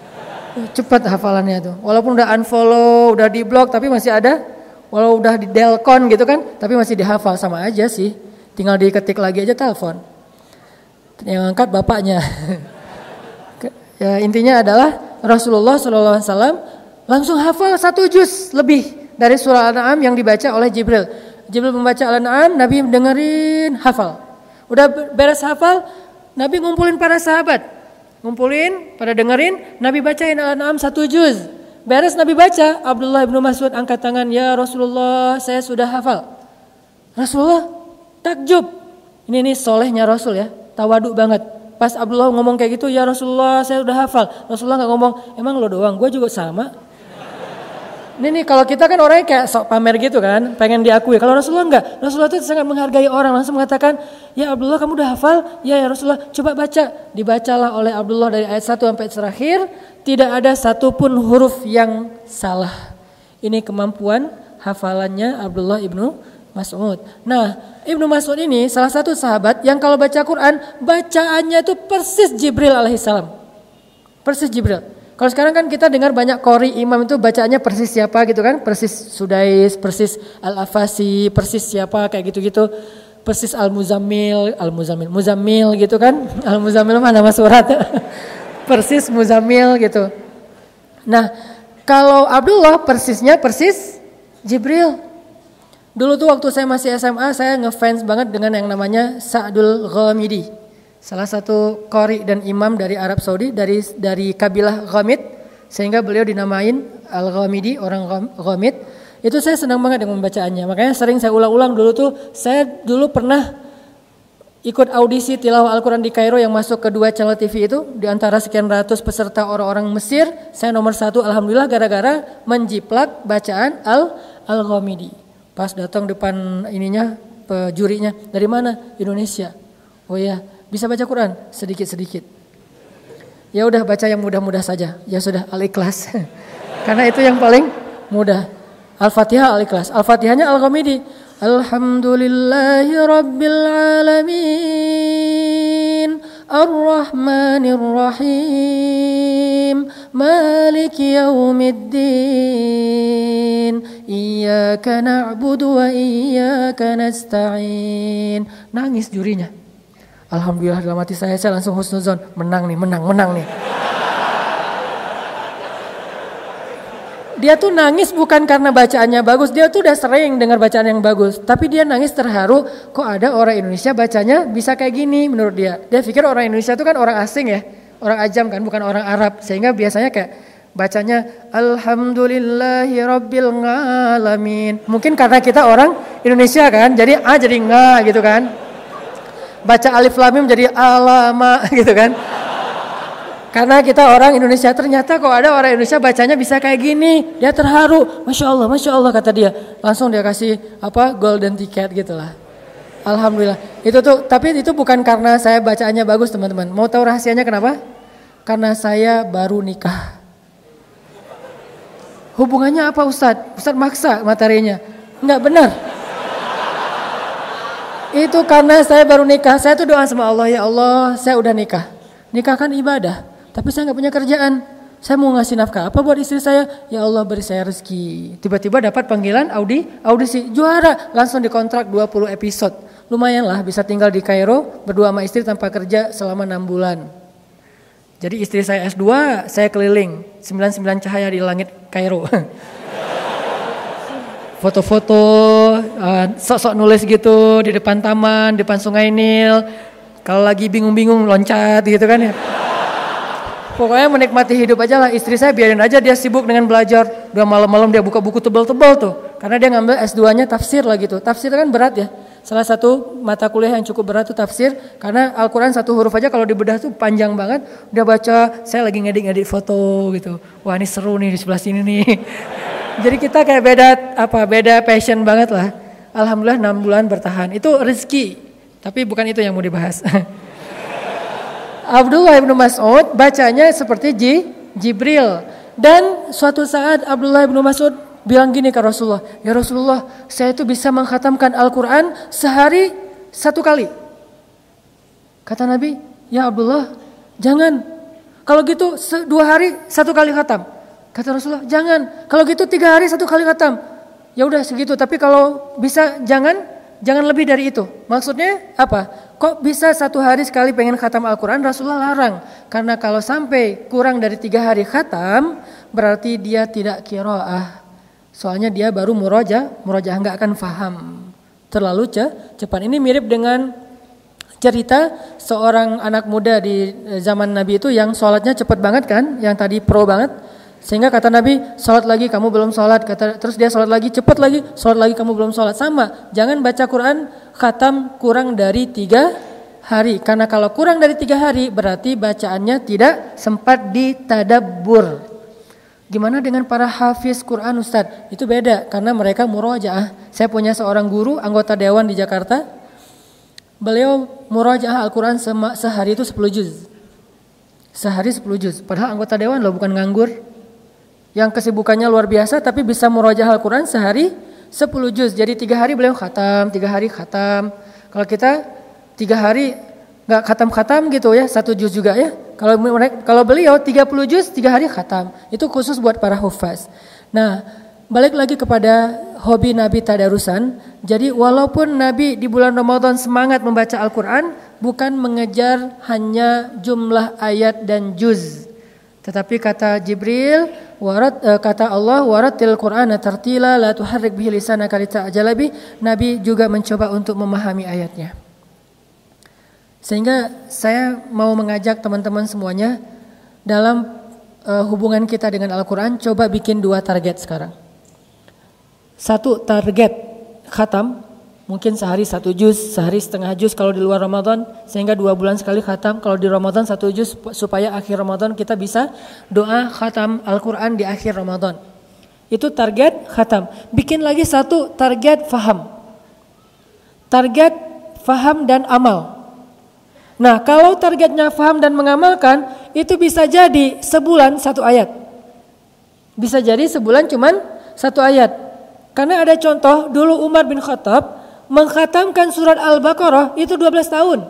<laughs> Cepat hafalannya tuh. Walaupun udah unfollow, udah di blok, tapi masih ada. Walau udah di delcon gitu kan, tapi masih dihafal sama aja sih. Tinggal diketik lagi aja telepon. Yang angkat bapaknya. <laughs> ya, intinya adalah Rasulullah SAW langsung hafal satu juz lebih dari surah Al-An'am yang dibaca oleh Jibril. Jibril membaca Al-An'am, Nabi dengerin hafal. Udah beres hafal, Nabi ngumpulin para sahabat. Ngumpulin, pada dengerin, Nabi bacain Al-An'am satu juz. Beres Nabi baca, Abdullah bin Mas'ud angkat tangan, "Ya Rasulullah, saya sudah hafal." Rasulullah Takjub. Ini nih solehnya Rasul ya, tawaduk banget. Pas Abdullah ngomong kayak gitu, ya Rasulullah saya udah hafal. Rasulullah nggak ngomong, emang lo doang, gue juga sama. Ini nih kalau kita kan orangnya kayak sok pamer gitu kan, pengen diakui. Kalau Rasulullah enggak, Rasulullah itu sangat menghargai orang, langsung mengatakan, ya Abdullah kamu udah hafal? Ya ya Rasulullah, coba baca. Dibacalah oleh Abdullah dari ayat 1 sampai terakhir, tidak ada satupun huruf yang salah. Ini kemampuan hafalannya Abdullah ibnu Mas'ud. Nah, Ibnu Mas'ud ini salah satu sahabat yang kalau baca Quran, bacaannya itu persis Jibril alaihissalam. Persis Jibril. Kalau sekarang kan kita dengar banyak kori imam itu bacaannya persis siapa gitu kan? Persis Sudais, persis Al-Afasi, persis siapa kayak gitu-gitu. Persis Al-Muzammil, Al-Muzammil, Muzammil gitu kan? <laughs> Al-Muzammil mana nama surat? <laughs> persis Muzammil gitu. Nah, kalau Abdullah persisnya persis Jibril. Dulu tuh waktu saya masih SMA saya ngefans banget dengan yang namanya Sa'dul Ghamidi. Salah satu kori dan imam dari Arab Saudi dari dari kabilah Ghamid sehingga beliau dinamain Al-Ghamidi orang Ghamid. Itu saya senang banget dengan membacaannya. Makanya sering saya ulang-ulang dulu tuh saya dulu pernah ikut audisi tilawah Al-Quran di Kairo yang masuk ke dua channel TV itu di antara sekian ratus peserta orang-orang Mesir saya nomor satu Alhamdulillah gara-gara menjiplak bacaan Al Al Ghamidi pas datang depan ininya jurinya dari mana Indonesia oh ya bisa baca Quran? Sedikit-sedikit. Ya udah baca yang mudah-mudah saja. Ya sudah Al Ikhlas <laughs> karena itu yang paling mudah. Al-Fatihah Al-Ikhlas. Al-Fatihahnya Al-Ghamidi Alhamdulillahi Rabbil Alamin. Ar-Rahmanir Rahim Malik Yawmiddin. Iyaka na'budu wa iyaka nasta'in. Nangis jurinya Alhamdulillah dalam hati saya saya langsung husnuzon. Menang nih, menang, menang nih. Dia tuh nangis bukan karena bacaannya bagus, dia tuh udah sering dengar bacaan yang bagus, tapi dia nangis terharu kok ada orang Indonesia bacanya bisa kayak gini menurut dia. Dia pikir orang Indonesia itu kan orang asing ya, orang ajam kan, bukan orang Arab, sehingga biasanya kayak bacanya Alhamdulillahi Rabbil Alamin. Mungkin karena kita orang Indonesia kan, jadi A jadi nga gitu kan. Baca alif lamim jadi alama <laughs> gitu kan. Karena kita orang Indonesia ternyata kok ada orang Indonesia bacanya bisa kayak gini. Dia terharu, masya Allah, masya Allah kata dia. Langsung dia kasih apa golden ticket gitulah. Alhamdulillah. Itu tuh, tapi itu bukan karena saya bacaannya bagus teman-teman. Mau tahu rahasianya kenapa? Karena saya baru nikah. Hubungannya apa Ustadz? Ustadz maksa materinya. Enggak benar. Itu karena saya baru nikah. Saya tuh doa sama Allah, ya Allah saya udah nikah. Nikah kan ibadah. Tapi saya nggak punya kerjaan. Saya mau ngasih nafkah apa buat istri saya? Ya Allah beri saya rezeki. Tiba-tiba dapat panggilan audi, audisi juara, langsung dikontrak 20 episode. Lumayan lah bisa tinggal di Kairo berdua sama istri tanpa kerja selama 6 bulan. Jadi istri saya S2, saya keliling 99 cahaya di langit Kairo. <laughs> Foto-foto, uh, sok-sok nulis gitu di depan taman, depan sungai Nil. Kalau lagi bingung-bingung loncat gitu kan ya. Pokoknya menikmati hidup aja lah. Istri saya biarin aja dia sibuk dengan belajar. Dua malam-malam dia buka buku tebal-tebal tuh. Karena dia ngambil S2-nya tafsir lah gitu. Tafsir kan berat ya. Salah satu mata kuliah yang cukup berat tuh tafsir. Karena Al-Quran satu huruf aja kalau dibedah tuh panjang banget. Udah baca, saya lagi ngedit-ngedit foto gitu. Wah ini seru nih di sebelah sini nih. <laughs> Jadi kita kayak beda apa beda passion banget lah. Alhamdulillah 6 bulan bertahan. Itu rezeki. Tapi bukan itu yang mau dibahas. <laughs> Abdullah bin Mas'ud bacanya seperti Ji, Jibril. Dan suatu saat Abdullah bin Mas'ud bilang gini ke Rasulullah, Ya Rasulullah, saya itu bisa menghatamkan Al-Quran sehari satu kali. Kata Nabi, Ya Abdullah, jangan. Kalau gitu dua hari satu kali khatam. Kata Rasulullah, jangan. Kalau gitu tiga hari satu kali khatam. Ya udah segitu. Tapi kalau bisa jangan, jangan lebih dari itu. Maksudnya apa? Kok bisa satu hari sekali pengen khatam Al-Quran? Rasulullah larang. Karena kalau sampai kurang dari tiga hari khatam, berarti dia tidak kiroah. Soalnya dia baru muroja, muroja nggak akan faham. Terlalu cepat. Ini mirip dengan cerita seorang anak muda di zaman Nabi itu yang sholatnya cepat banget kan, yang tadi pro banget. Sehingga kata Nabi, sholat lagi kamu belum sholat. Kata, terus dia sholat lagi, cepat lagi, sholat lagi kamu belum sholat. Sama, jangan baca Quran khatam kurang dari tiga hari. Karena kalau kurang dari tiga hari berarti bacaannya tidak sempat ditadabur. Gimana dengan para hafiz Quran Ustadz? Itu beda karena mereka murojaah. Saya punya seorang guru anggota dewan di Jakarta. Beliau murojaah Al-Quran sehari itu 10 juz. Sehari 10 juz. Padahal anggota dewan loh bukan nganggur. Yang kesibukannya luar biasa tapi bisa murojaah Al-Quran sehari 10 juz. Jadi tiga hari beliau khatam, tiga hari khatam. Kalau kita tiga hari nggak khatam-khatam gitu ya, satu juz juga ya. Kalau kalau beliau 30 juz, tiga hari khatam. Itu khusus buat para hufaz. Nah, balik lagi kepada hobi Nabi tadarusan. Jadi walaupun Nabi di bulan Ramadan semangat membaca Al-Quran, bukan mengejar hanya jumlah ayat dan juz. Tetapi kata Jibril, warat uh, kata Allah, waratil Qur'ana tartila la tuharrik bihi lisanaka lita'jala Nabi juga mencoba untuk memahami ayatnya. Sehingga saya mau mengajak teman-teman semuanya dalam uh, hubungan kita dengan Al-Qur'an coba bikin dua target sekarang. Satu target khatam Mungkin sehari satu juz, sehari setengah juz kalau di luar Ramadan, sehingga dua bulan sekali khatam. Kalau di Ramadan satu juz supaya akhir Ramadan kita bisa doa khatam Al-Quran di akhir Ramadan. Itu target khatam. Bikin lagi satu target faham. Target faham dan amal. Nah kalau targetnya faham dan mengamalkan, itu bisa jadi sebulan satu ayat. Bisa jadi sebulan cuman satu ayat. Karena ada contoh dulu Umar bin Khattab mengkhatamkan surat Al-Baqarah itu 12 tahun.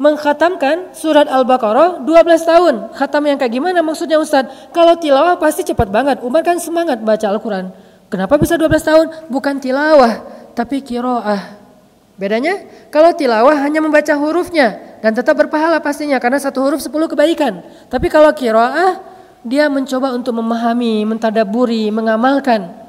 Mengkhatamkan surat Al-Baqarah 12 tahun. Khatam yang kayak gimana maksudnya Ustaz? Kalau tilawah pasti cepat banget. Umar kan semangat baca Al-Quran. Kenapa bisa 12 tahun? Bukan tilawah, tapi kiroah. Bedanya kalau tilawah hanya membaca hurufnya dan tetap berpahala pastinya karena satu huruf 10 kebaikan. Tapi kalau kiroah dia mencoba untuk memahami, mentadaburi, mengamalkan.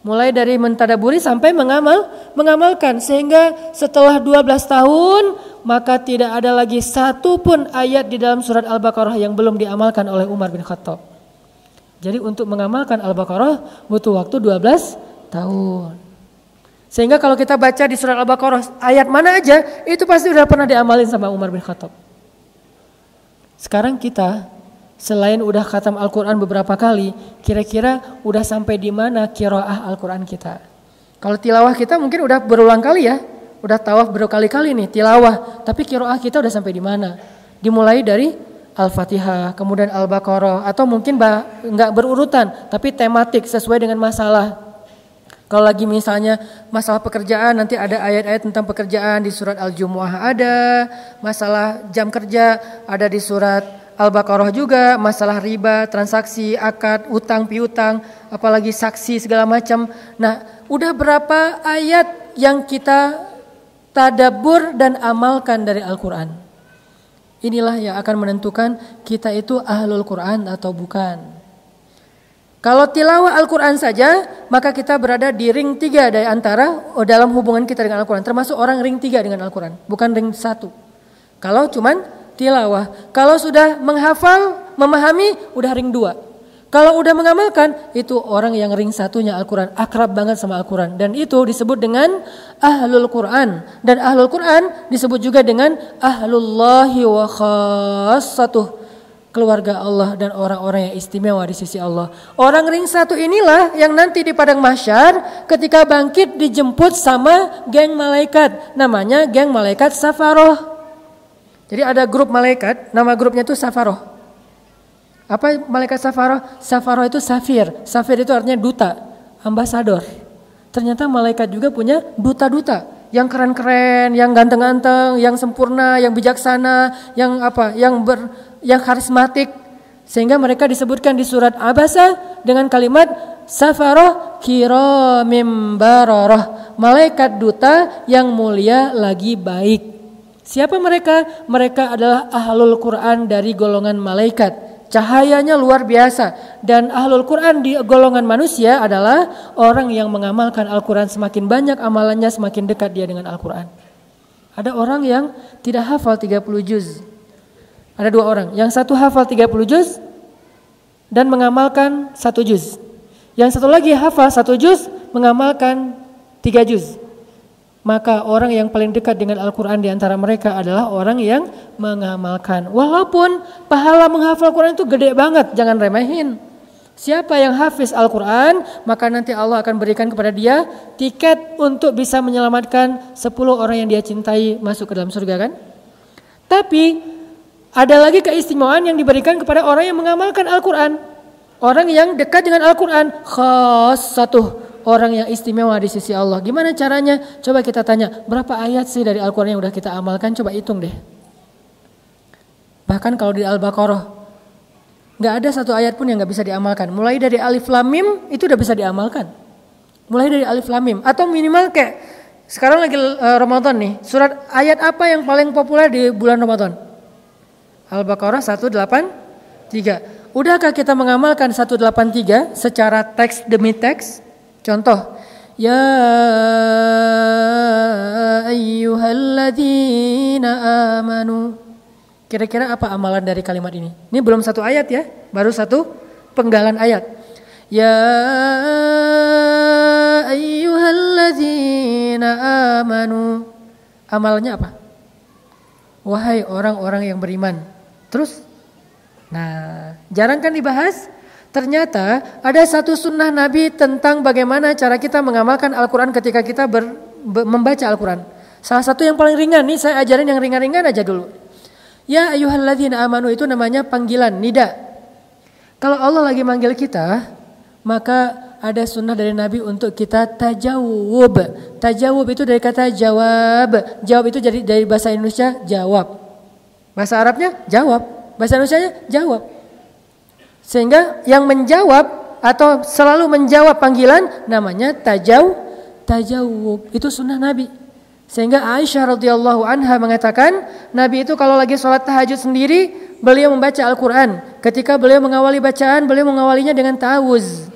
Mulai dari mentadaburi sampai mengamal, mengamalkan sehingga setelah 12 tahun maka tidak ada lagi satu pun ayat di dalam surat Al-Baqarah yang belum diamalkan oleh Umar bin Khattab. Jadi untuk mengamalkan Al-Baqarah butuh waktu 12 tahun. Sehingga kalau kita baca di surat Al-Baqarah ayat mana aja itu pasti sudah pernah diamalin sama Umar bin Khattab. Sekarang kita Selain udah khatam Al-Quran beberapa kali, kira-kira udah sampai di mana kiroah Al-Quran kita? Kalau tilawah kita mungkin udah berulang kali ya, udah tawaf berkali-kali nih tilawah, tapi kiroah kita udah sampai di mana? Dimulai dari Al-Fatihah, kemudian Al-Baqarah, atau mungkin nggak berurutan, tapi tematik sesuai dengan masalah. Kalau lagi misalnya masalah pekerjaan nanti ada ayat-ayat tentang pekerjaan di surat Al-Jumu'ah ada, masalah jam kerja ada di surat Al-Baqarah juga masalah riba, transaksi, akad, utang, piutang, apalagi saksi segala macam. Nah, udah berapa ayat yang kita tadabur dan amalkan dari Al-Quran? Inilah yang akan menentukan kita itu ahlul Quran atau bukan. Kalau tilawah Al-Quran saja, maka kita berada di ring tiga dari antara oh, dalam hubungan kita dengan Al-Quran. Termasuk orang ring tiga dengan Al-Quran, bukan ring satu. Kalau cuman tilawah. Kalau sudah menghafal, memahami, udah ring dua. Kalau udah mengamalkan, itu orang yang ring satunya Al-Quran. Akrab banget sama Al-Quran. Dan itu disebut dengan Ahlul Quran. Dan Ahlul Quran disebut juga dengan Ahlullahi wa khassatuh. Keluarga Allah dan orang-orang yang istimewa di sisi Allah. Orang ring satu inilah yang nanti di padang mahsyar ketika bangkit dijemput sama geng malaikat. Namanya geng malaikat Safaroh. Jadi ada grup malaikat, nama grupnya itu Safaroh. Apa malaikat Safaroh? Safaroh itu safir. Safir itu artinya duta, ambasador. Ternyata malaikat juga punya duta-duta yang keren-keren, yang ganteng-ganteng, yang sempurna, yang bijaksana, yang apa? Yang ber yang karismatik. Sehingga mereka disebutkan di surat Abasa dengan kalimat Safaroh kiramim baroroh. Malaikat duta yang mulia lagi baik. Siapa mereka? Mereka adalah ahlul Quran dari golongan malaikat. Cahayanya luar biasa. Dan ahlul Quran di golongan manusia adalah orang yang mengamalkan Al-Quran semakin banyak amalannya semakin dekat dia dengan Al-Quran. Ada orang yang tidak hafal 30 juz. Ada dua orang. Yang satu hafal 30 juz dan mengamalkan satu juz. Yang satu lagi hafal satu juz mengamalkan tiga juz maka orang yang paling dekat dengan Al-Quran di antara mereka adalah orang yang mengamalkan. Walaupun pahala menghafal Al-Quran itu gede banget, jangan remehin. Siapa yang hafiz Al-Quran, maka nanti Allah akan berikan kepada dia tiket untuk bisa menyelamatkan 10 orang yang dia cintai masuk ke dalam surga kan? Tapi ada lagi keistimewaan yang diberikan kepada orang yang mengamalkan Al-Quran. Orang yang dekat dengan Al-Quran, khas satu orang yang istimewa di sisi Allah. Gimana caranya? Coba kita tanya, berapa ayat sih dari Al-Quran yang udah kita amalkan? Coba hitung deh. Bahkan kalau di Al-Baqarah, nggak ada satu ayat pun yang nggak bisa diamalkan. Mulai dari Alif Lam Mim itu udah bisa diamalkan. Mulai dari Alif Lam Mim atau minimal kayak sekarang lagi uh, Ramadan nih. Surat ayat apa yang paling populer di bulan Ramadan? Al-Baqarah 183. Udahkah kita mengamalkan 183 secara teks demi teks? Contoh, Ya ayyuhalladzina amanu. Kira-kira apa amalan dari kalimat ini? Ini belum satu ayat ya, baru satu penggalan ayat. Ya ayyuhalladzina amanu. Amalnya apa? Wahai orang-orang yang beriman. Terus? Nah, jarang kan dibahas? Ternyata ada satu sunnah Nabi tentang bagaimana cara kita mengamalkan Al-Quran ketika kita ber, ber, membaca Al-Quran. Salah satu yang paling ringan nih saya ajarin yang ringan-ringan aja dulu. Ya ayuhalladzina amanu itu namanya panggilan, nida. Kalau Allah lagi manggil kita, maka ada sunnah dari Nabi untuk kita tajawub. Tajawub itu dari kata jawab. Jawab itu jadi dari bahasa Indonesia jawab. Bahasa Arabnya jawab. Bahasa Indonesia jawab. Sehingga yang menjawab atau selalu menjawab panggilan namanya tajaw tajawub. Itu sunnah Nabi. Sehingga Aisyah radhiyallahu anha mengatakan, Nabi itu kalau lagi sholat tahajud sendiri, beliau membaca Al-Quran. Ketika beliau mengawali bacaan, beliau mengawalinya dengan ta'awuz.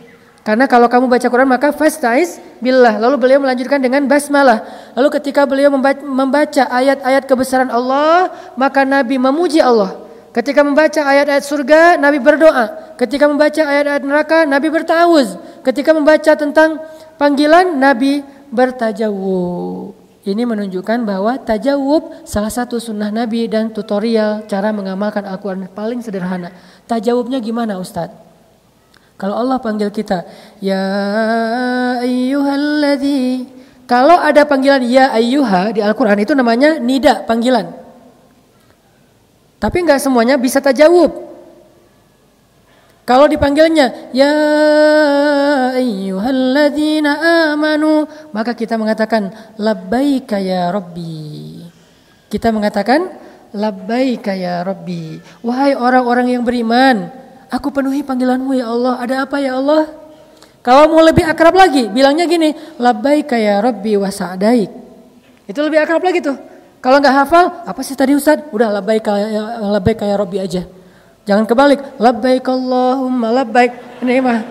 Karena kalau kamu baca Quran maka fastaiz billah. Lalu beliau melanjutkan dengan basmalah. Lalu ketika beliau membaca ayat-ayat kebesaran Allah, maka Nabi memuji Allah. Ketika membaca ayat-ayat surga, Nabi berdoa. Ketika membaca ayat-ayat neraka, Nabi bertawuz. Ketika membaca tentang panggilan, Nabi bertajawub. Ini menunjukkan bahwa tajawub salah satu sunnah Nabi dan tutorial cara mengamalkan Al-Quran paling sederhana. Tajawubnya gimana Ustadz? Kalau Allah panggil kita, Ya ayyuhalladzi. Kalau ada panggilan Ya ayyuha di Al-Quran itu namanya nida, panggilan. Tapi nggak semuanya bisa tajawub. Kalau dipanggilnya ya ayyuhalladzina amanu maka kita mengatakan labbaika ya rabbi. Kita mengatakan labbaika ya rabbi. Wahai orang-orang yang beriman, aku penuhi panggilanmu ya Allah. Ada apa ya Allah? Kalau mau lebih akrab lagi, bilangnya gini, labbaika ya rabbi wa sa'daik. Itu lebih akrab lagi tuh. Kalau nggak hafal, apa sih tadi Ustaz? Udah labbaika ya labbaika ya rabbi aja. Jangan kebalik, labbaik Allahumma labbaik. Ini mah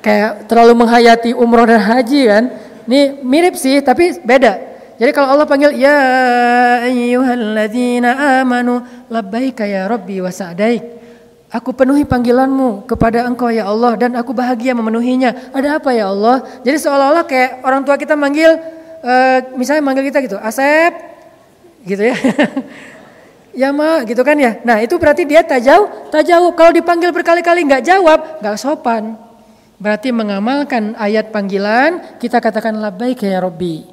kayak terlalu menghayati umroh dan haji kan. Ini mirip sih tapi beda. Jadi kalau Allah panggil ya ayyuhalladzina amanu labbaika ya rabbi wa sa'daik. Aku penuhi panggilanmu kepada engkau ya Allah dan aku bahagia memenuhinya. Ada apa ya Allah? Jadi seolah-olah kayak orang tua kita manggil, uh, misalnya manggil kita gitu, Asep, gitu ya. <laughs> ya ma gitu kan ya. Nah itu berarti dia tak jauh, tak jauh. Kalau dipanggil berkali-kali nggak jawab, nggak sopan. Berarti mengamalkan ayat panggilan, kita katakan labbaik ya Robbi.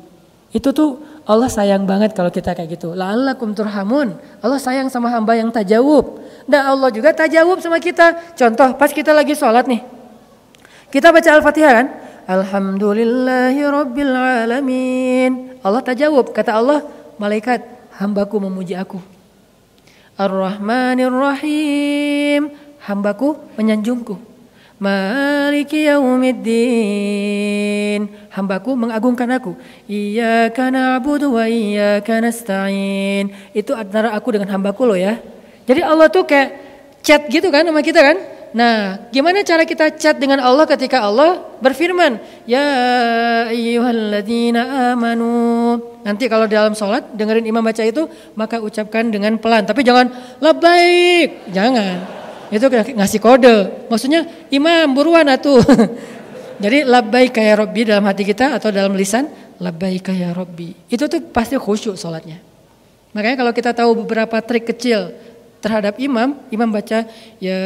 Itu tuh Allah sayang banget kalau kita kayak gitu. La'allakum turhamun. Allah sayang sama hamba yang tajawub. Dan Allah juga tajawub sama kita. Contoh pas kita lagi sholat nih. Kita baca Al-Fatihah kan? Alhamdulillahi Rabbil Alamin. Allah tajawub. Kata Allah, malaikat hambaku memuji aku. Ar-Rahmanir Rahim. Hambaku menyanjungku. Maliki yaumiddin. Hambaku mengagungkan aku. Iyyaka na'budu wa iyyaka nasta'in. Itu antara aku dengan hambaku loh ya. Jadi Allah tuh kayak chat gitu kan sama kita kan? Nah, gimana cara kita chat dengan Allah ketika Allah berfirman, "Ya ayyuhalladzina amanu." Nanti kalau dalam sholat dengerin imam baca itu, maka ucapkan dengan pelan. Tapi jangan labbaik, jangan. Itu ngasih kode. Maksudnya, imam buruan atuh. <laughs> Jadi labbaik kayak Robbi dalam hati kita atau dalam lisan, labbaik kayak Robbi. Itu tuh pasti khusyuk sholatnya. Makanya kalau kita tahu beberapa trik kecil terhadap imam, imam baca ya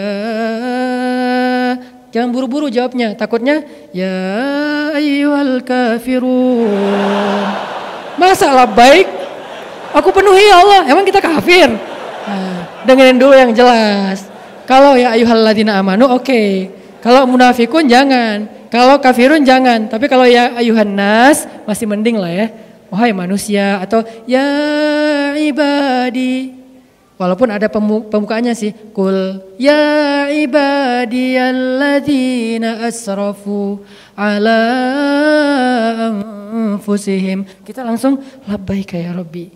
jangan buru-buru jawabnya, takutnya ya ayyuhal kafirun. Masa baik? Aku penuhi ya Allah, emang kita kafir? Nah, dengerin dulu yang jelas. Kalau ya ayyuhal ladina amanu oke. Okay. Kalau munafikun jangan. Kalau kafirun jangan. Tapi kalau ya ayuhan nas masih mending lah ya. Wahai manusia atau ya ibadi Walaupun ada pembukaannya sih. Kul ya ibadiyalladzina asrafu ala anfusihim. Kita langsung labbaika ya Rabbi.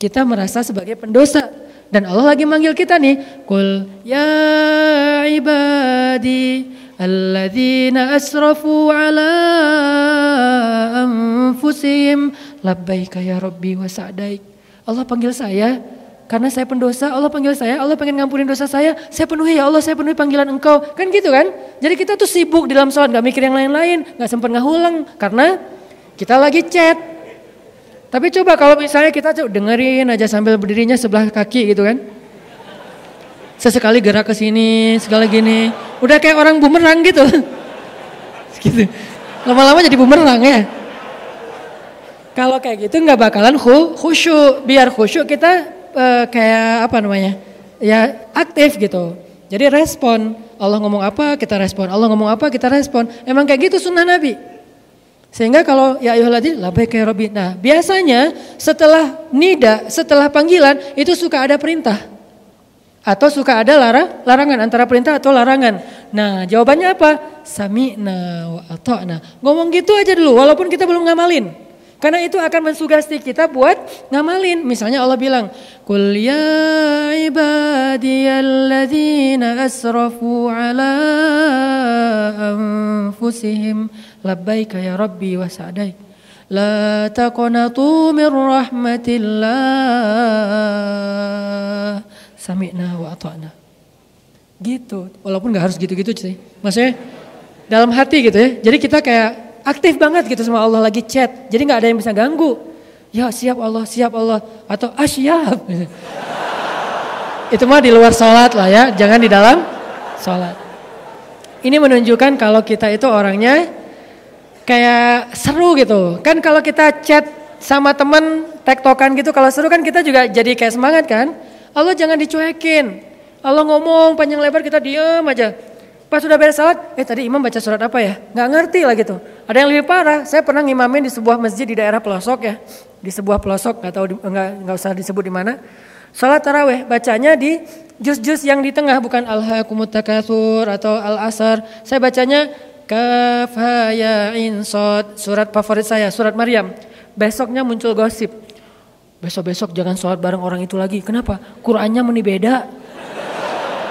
Kita merasa sebagai pendosa. Dan Allah lagi manggil kita nih. Kul ya ibadi alladzina asrafu ala anfusihim. Labbaika ya Rabbi wa sa'daik. Allah panggil saya karena saya pendosa, Allah panggil saya, Allah pengen ngampunin dosa saya, saya penuhi ya Allah, saya penuhi panggilan engkau. Kan gitu kan? Jadi kita tuh sibuk di dalam sholat, gak mikir yang lain-lain, gak sempat ngahulang, karena kita lagi chat. Tapi coba kalau misalnya kita dengerin aja sambil berdirinya sebelah kaki gitu kan. Sesekali gerak ke sini, sekali gini. Udah kayak orang bumerang gitu. <laughs> gitu. Lama-lama jadi bumerang ya. Kalau kayak gitu nggak bakalan khusyuk. Biar khusyuk kita uh, kayak apa namanya? Ya aktif gitu. Jadi respon. Allah ngomong apa kita respon. Allah ngomong apa kita respon. Emang kayak gitu sunnah Nabi. Sehingga kalau ya ayyuhalladzina labbaik ya rabbi. Nah, biasanya setelah nida, setelah panggilan itu suka ada perintah. Atau suka ada lara, larangan antara perintah atau larangan. Nah, jawabannya apa? Sami'na wa ata'na. Ngomong gitu aja dulu walaupun kita belum ngamalin. Karena itu akan mensugesti kita buat ngamalin. Misalnya Allah bilang, "Qul ya ibadiyalladzina asrafu ala anfusihim labbaika ya rabbi wa sa'daik." La taqnatu min rahmatillah. Sami'na wa ata'na. Gitu. Walaupun gak harus gitu-gitu sih. Maksudnya dalam hati gitu ya. Jadi kita kayak aktif banget gitu sama Allah lagi chat. Jadi nggak ada yang bisa ganggu. Ya siap Allah, siap Allah. Atau ah siap. <laughs> Itu mah di luar sholat lah ya, jangan di dalam sholat. Ini menunjukkan kalau kita itu orangnya kayak seru gitu. Kan kalau kita chat sama teman tektokan gitu, kalau seru kan kita juga jadi kayak semangat kan. Allah jangan dicuekin. Allah ngomong panjang lebar kita diem aja. Pas sudah beres salat, eh tadi imam baca surat apa ya? Nggak ngerti lah gitu. Ada yang lebih parah, saya pernah ngimamin di sebuah masjid di daerah pelosok ya. Di sebuah pelosok, nggak tahu nggak nggak usah disebut di mana. Salat taraweh bacanya di jus-jus yang di tengah bukan al-hakumut takatsur atau al-asar. Saya bacanya kaf ya insod, surat favorit saya, surat Maryam. Besoknya muncul gosip. Besok-besok jangan sholat bareng orang itu lagi. Kenapa? Qurannya meni beda.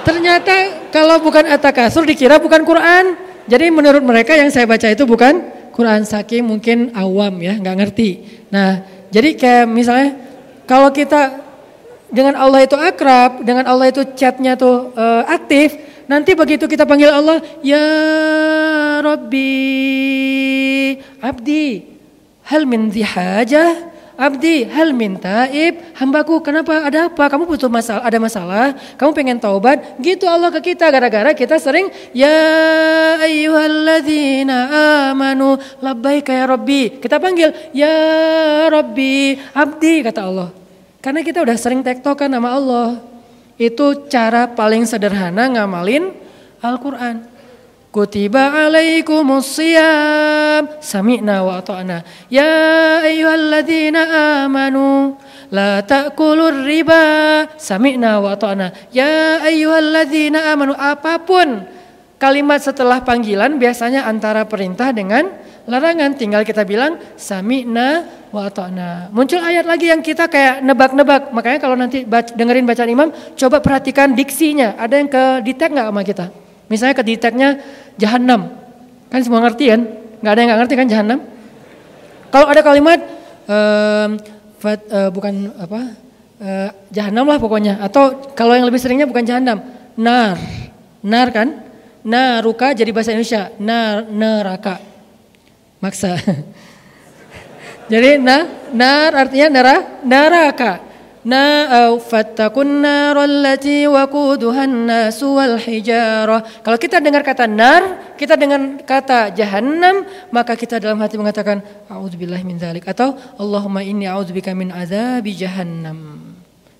Ternyata kalau bukan atakasur dikira bukan Quran. Jadi menurut mereka yang saya baca itu bukan Quran saking mungkin awam ya, nggak ngerti. Nah, jadi kayak misalnya kalau kita dengan Allah itu akrab, dengan Allah itu chatnya tuh uh, aktif, nanti begitu kita panggil Allah, ya Rabbi, Abdi, hal min zihajah, Abdi hal minta ib hambaku kenapa ada apa? Kamu butuh masalah ada masalah? Kamu pengen taubat? Gitu Allah ke kita gara-gara kita sering ya ayyuhalladzina amanu labbaika ya rabbi. Kita panggil ya rabbi abdi kata Allah. Karena kita udah sering tektokan nama Allah. Itu cara paling sederhana ngamalin Al-Quran Kutiba alaikumus siyam Sami'na wa ta'na Ya ayyuhalladzina amanu La ta'kulur riba Sami'na wa ta'na Ya ayyuhalladzina amanu Apa pun kalimat setelah panggilan biasanya antara perintah dengan larangan tinggal kita bilang sami'na wa ta'na. Muncul ayat lagi yang kita kayak nebak-nebak. Makanya kalau nanti dengerin bacaan imam, coba perhatikan diksinya. Ada yang ke detect nggak sama kita? Misalnya ke detectnya jahanam. Kan semua ngerti kan? Gak ada yang gak ngerti kan jahanam? Kalau ada kalimat um, fat, uh, bukan apa uh, jahanam lah pokoknya. Atau kalau yang lebih seringnya bukan jahanam, nar, nar kan? Naruka jadi bahasa Indonesia, nar, neraka, maksa. <laughs> jadi na, nar artinya nera, neraka. Kalau kita dengar kata nar, kita dengan kata jahannam, maka kita dalam hati mengatakan a'udzubillahi min dzalik atau Allahumma inni a'udzubika min azabi jahannam.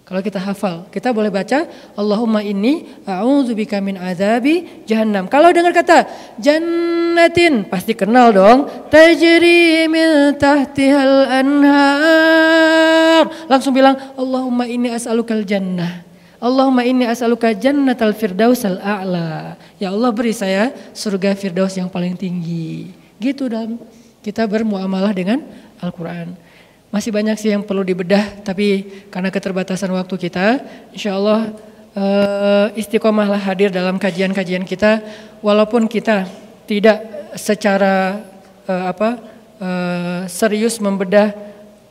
Kalau kita hafal, kita boleh baca Allahumma inni a'udzubika min azabi jahannam. Kalau dengar kata jannatin, pasti kenal dong. Tajri min tahtihal anhar. Langsung bilang Allahumma inni as'alukal jannah. Allahumma inni as'aluka jannatal firdausal a'la. Ya Allah beri saya surga firdaus yang paling tinggi. Gitu dalam kita bermuamalah dengan Al-Quran. Masih banyak sih yang perlu dibedah, tapi karena keterbatasan waktu kita, insya Allah uh, istiqomahlah hadir dalam kajian-kajian kita, walaupun kita tidak secara uh, apa uh, serius membedah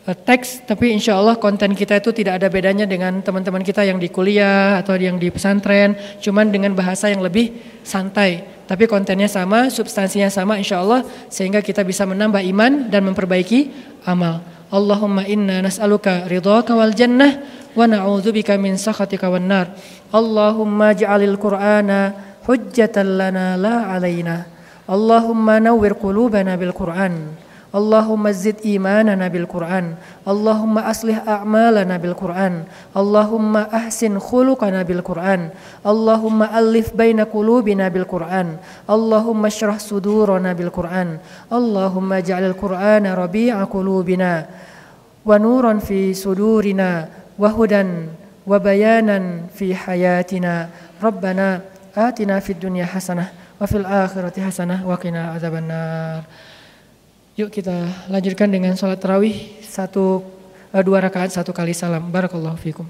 teks, tapi insya Allah konten kita itu tidak ada bedanya dengan teman-teman kita yang di kuliah atau yang di pesantren, cuman dengan bahasa yang lebih santai. Tapi kontennya sama, substansinya sama insya Allah, sehingga kita bisa menambah iman dan memperbaiki amal. Allahumma inna nas'aluka ridhaka wal jannah wa na'udzubika min sakhatika wan nar. Allahumma ja'alil Qur'ana hujjatan lana la alaina. Allahumma nawwir qulubana bil Qur'an. اللهم زد إيماننا بالقرآن. اللهم أصلح أعمالنا بالقرآن. اللهم أحسن خلقنا بالقرآن. اللهم ألف بين قلوبنا بالقرآن. اللهم اشرح صدورنا بالقرآن. اللهم اجعل القرآن ربيع قلوبنا ونورا في صدورنا وهدى وبيانا في حياتنا. ربنا آتنا في الدنيا حسنة وفي الآخرة حسنة وقنا عذاب النار. Yuk kita lanjutkan dengan sholat tarawih satu dua rakaat satu kali salam. Barakallahu fikum.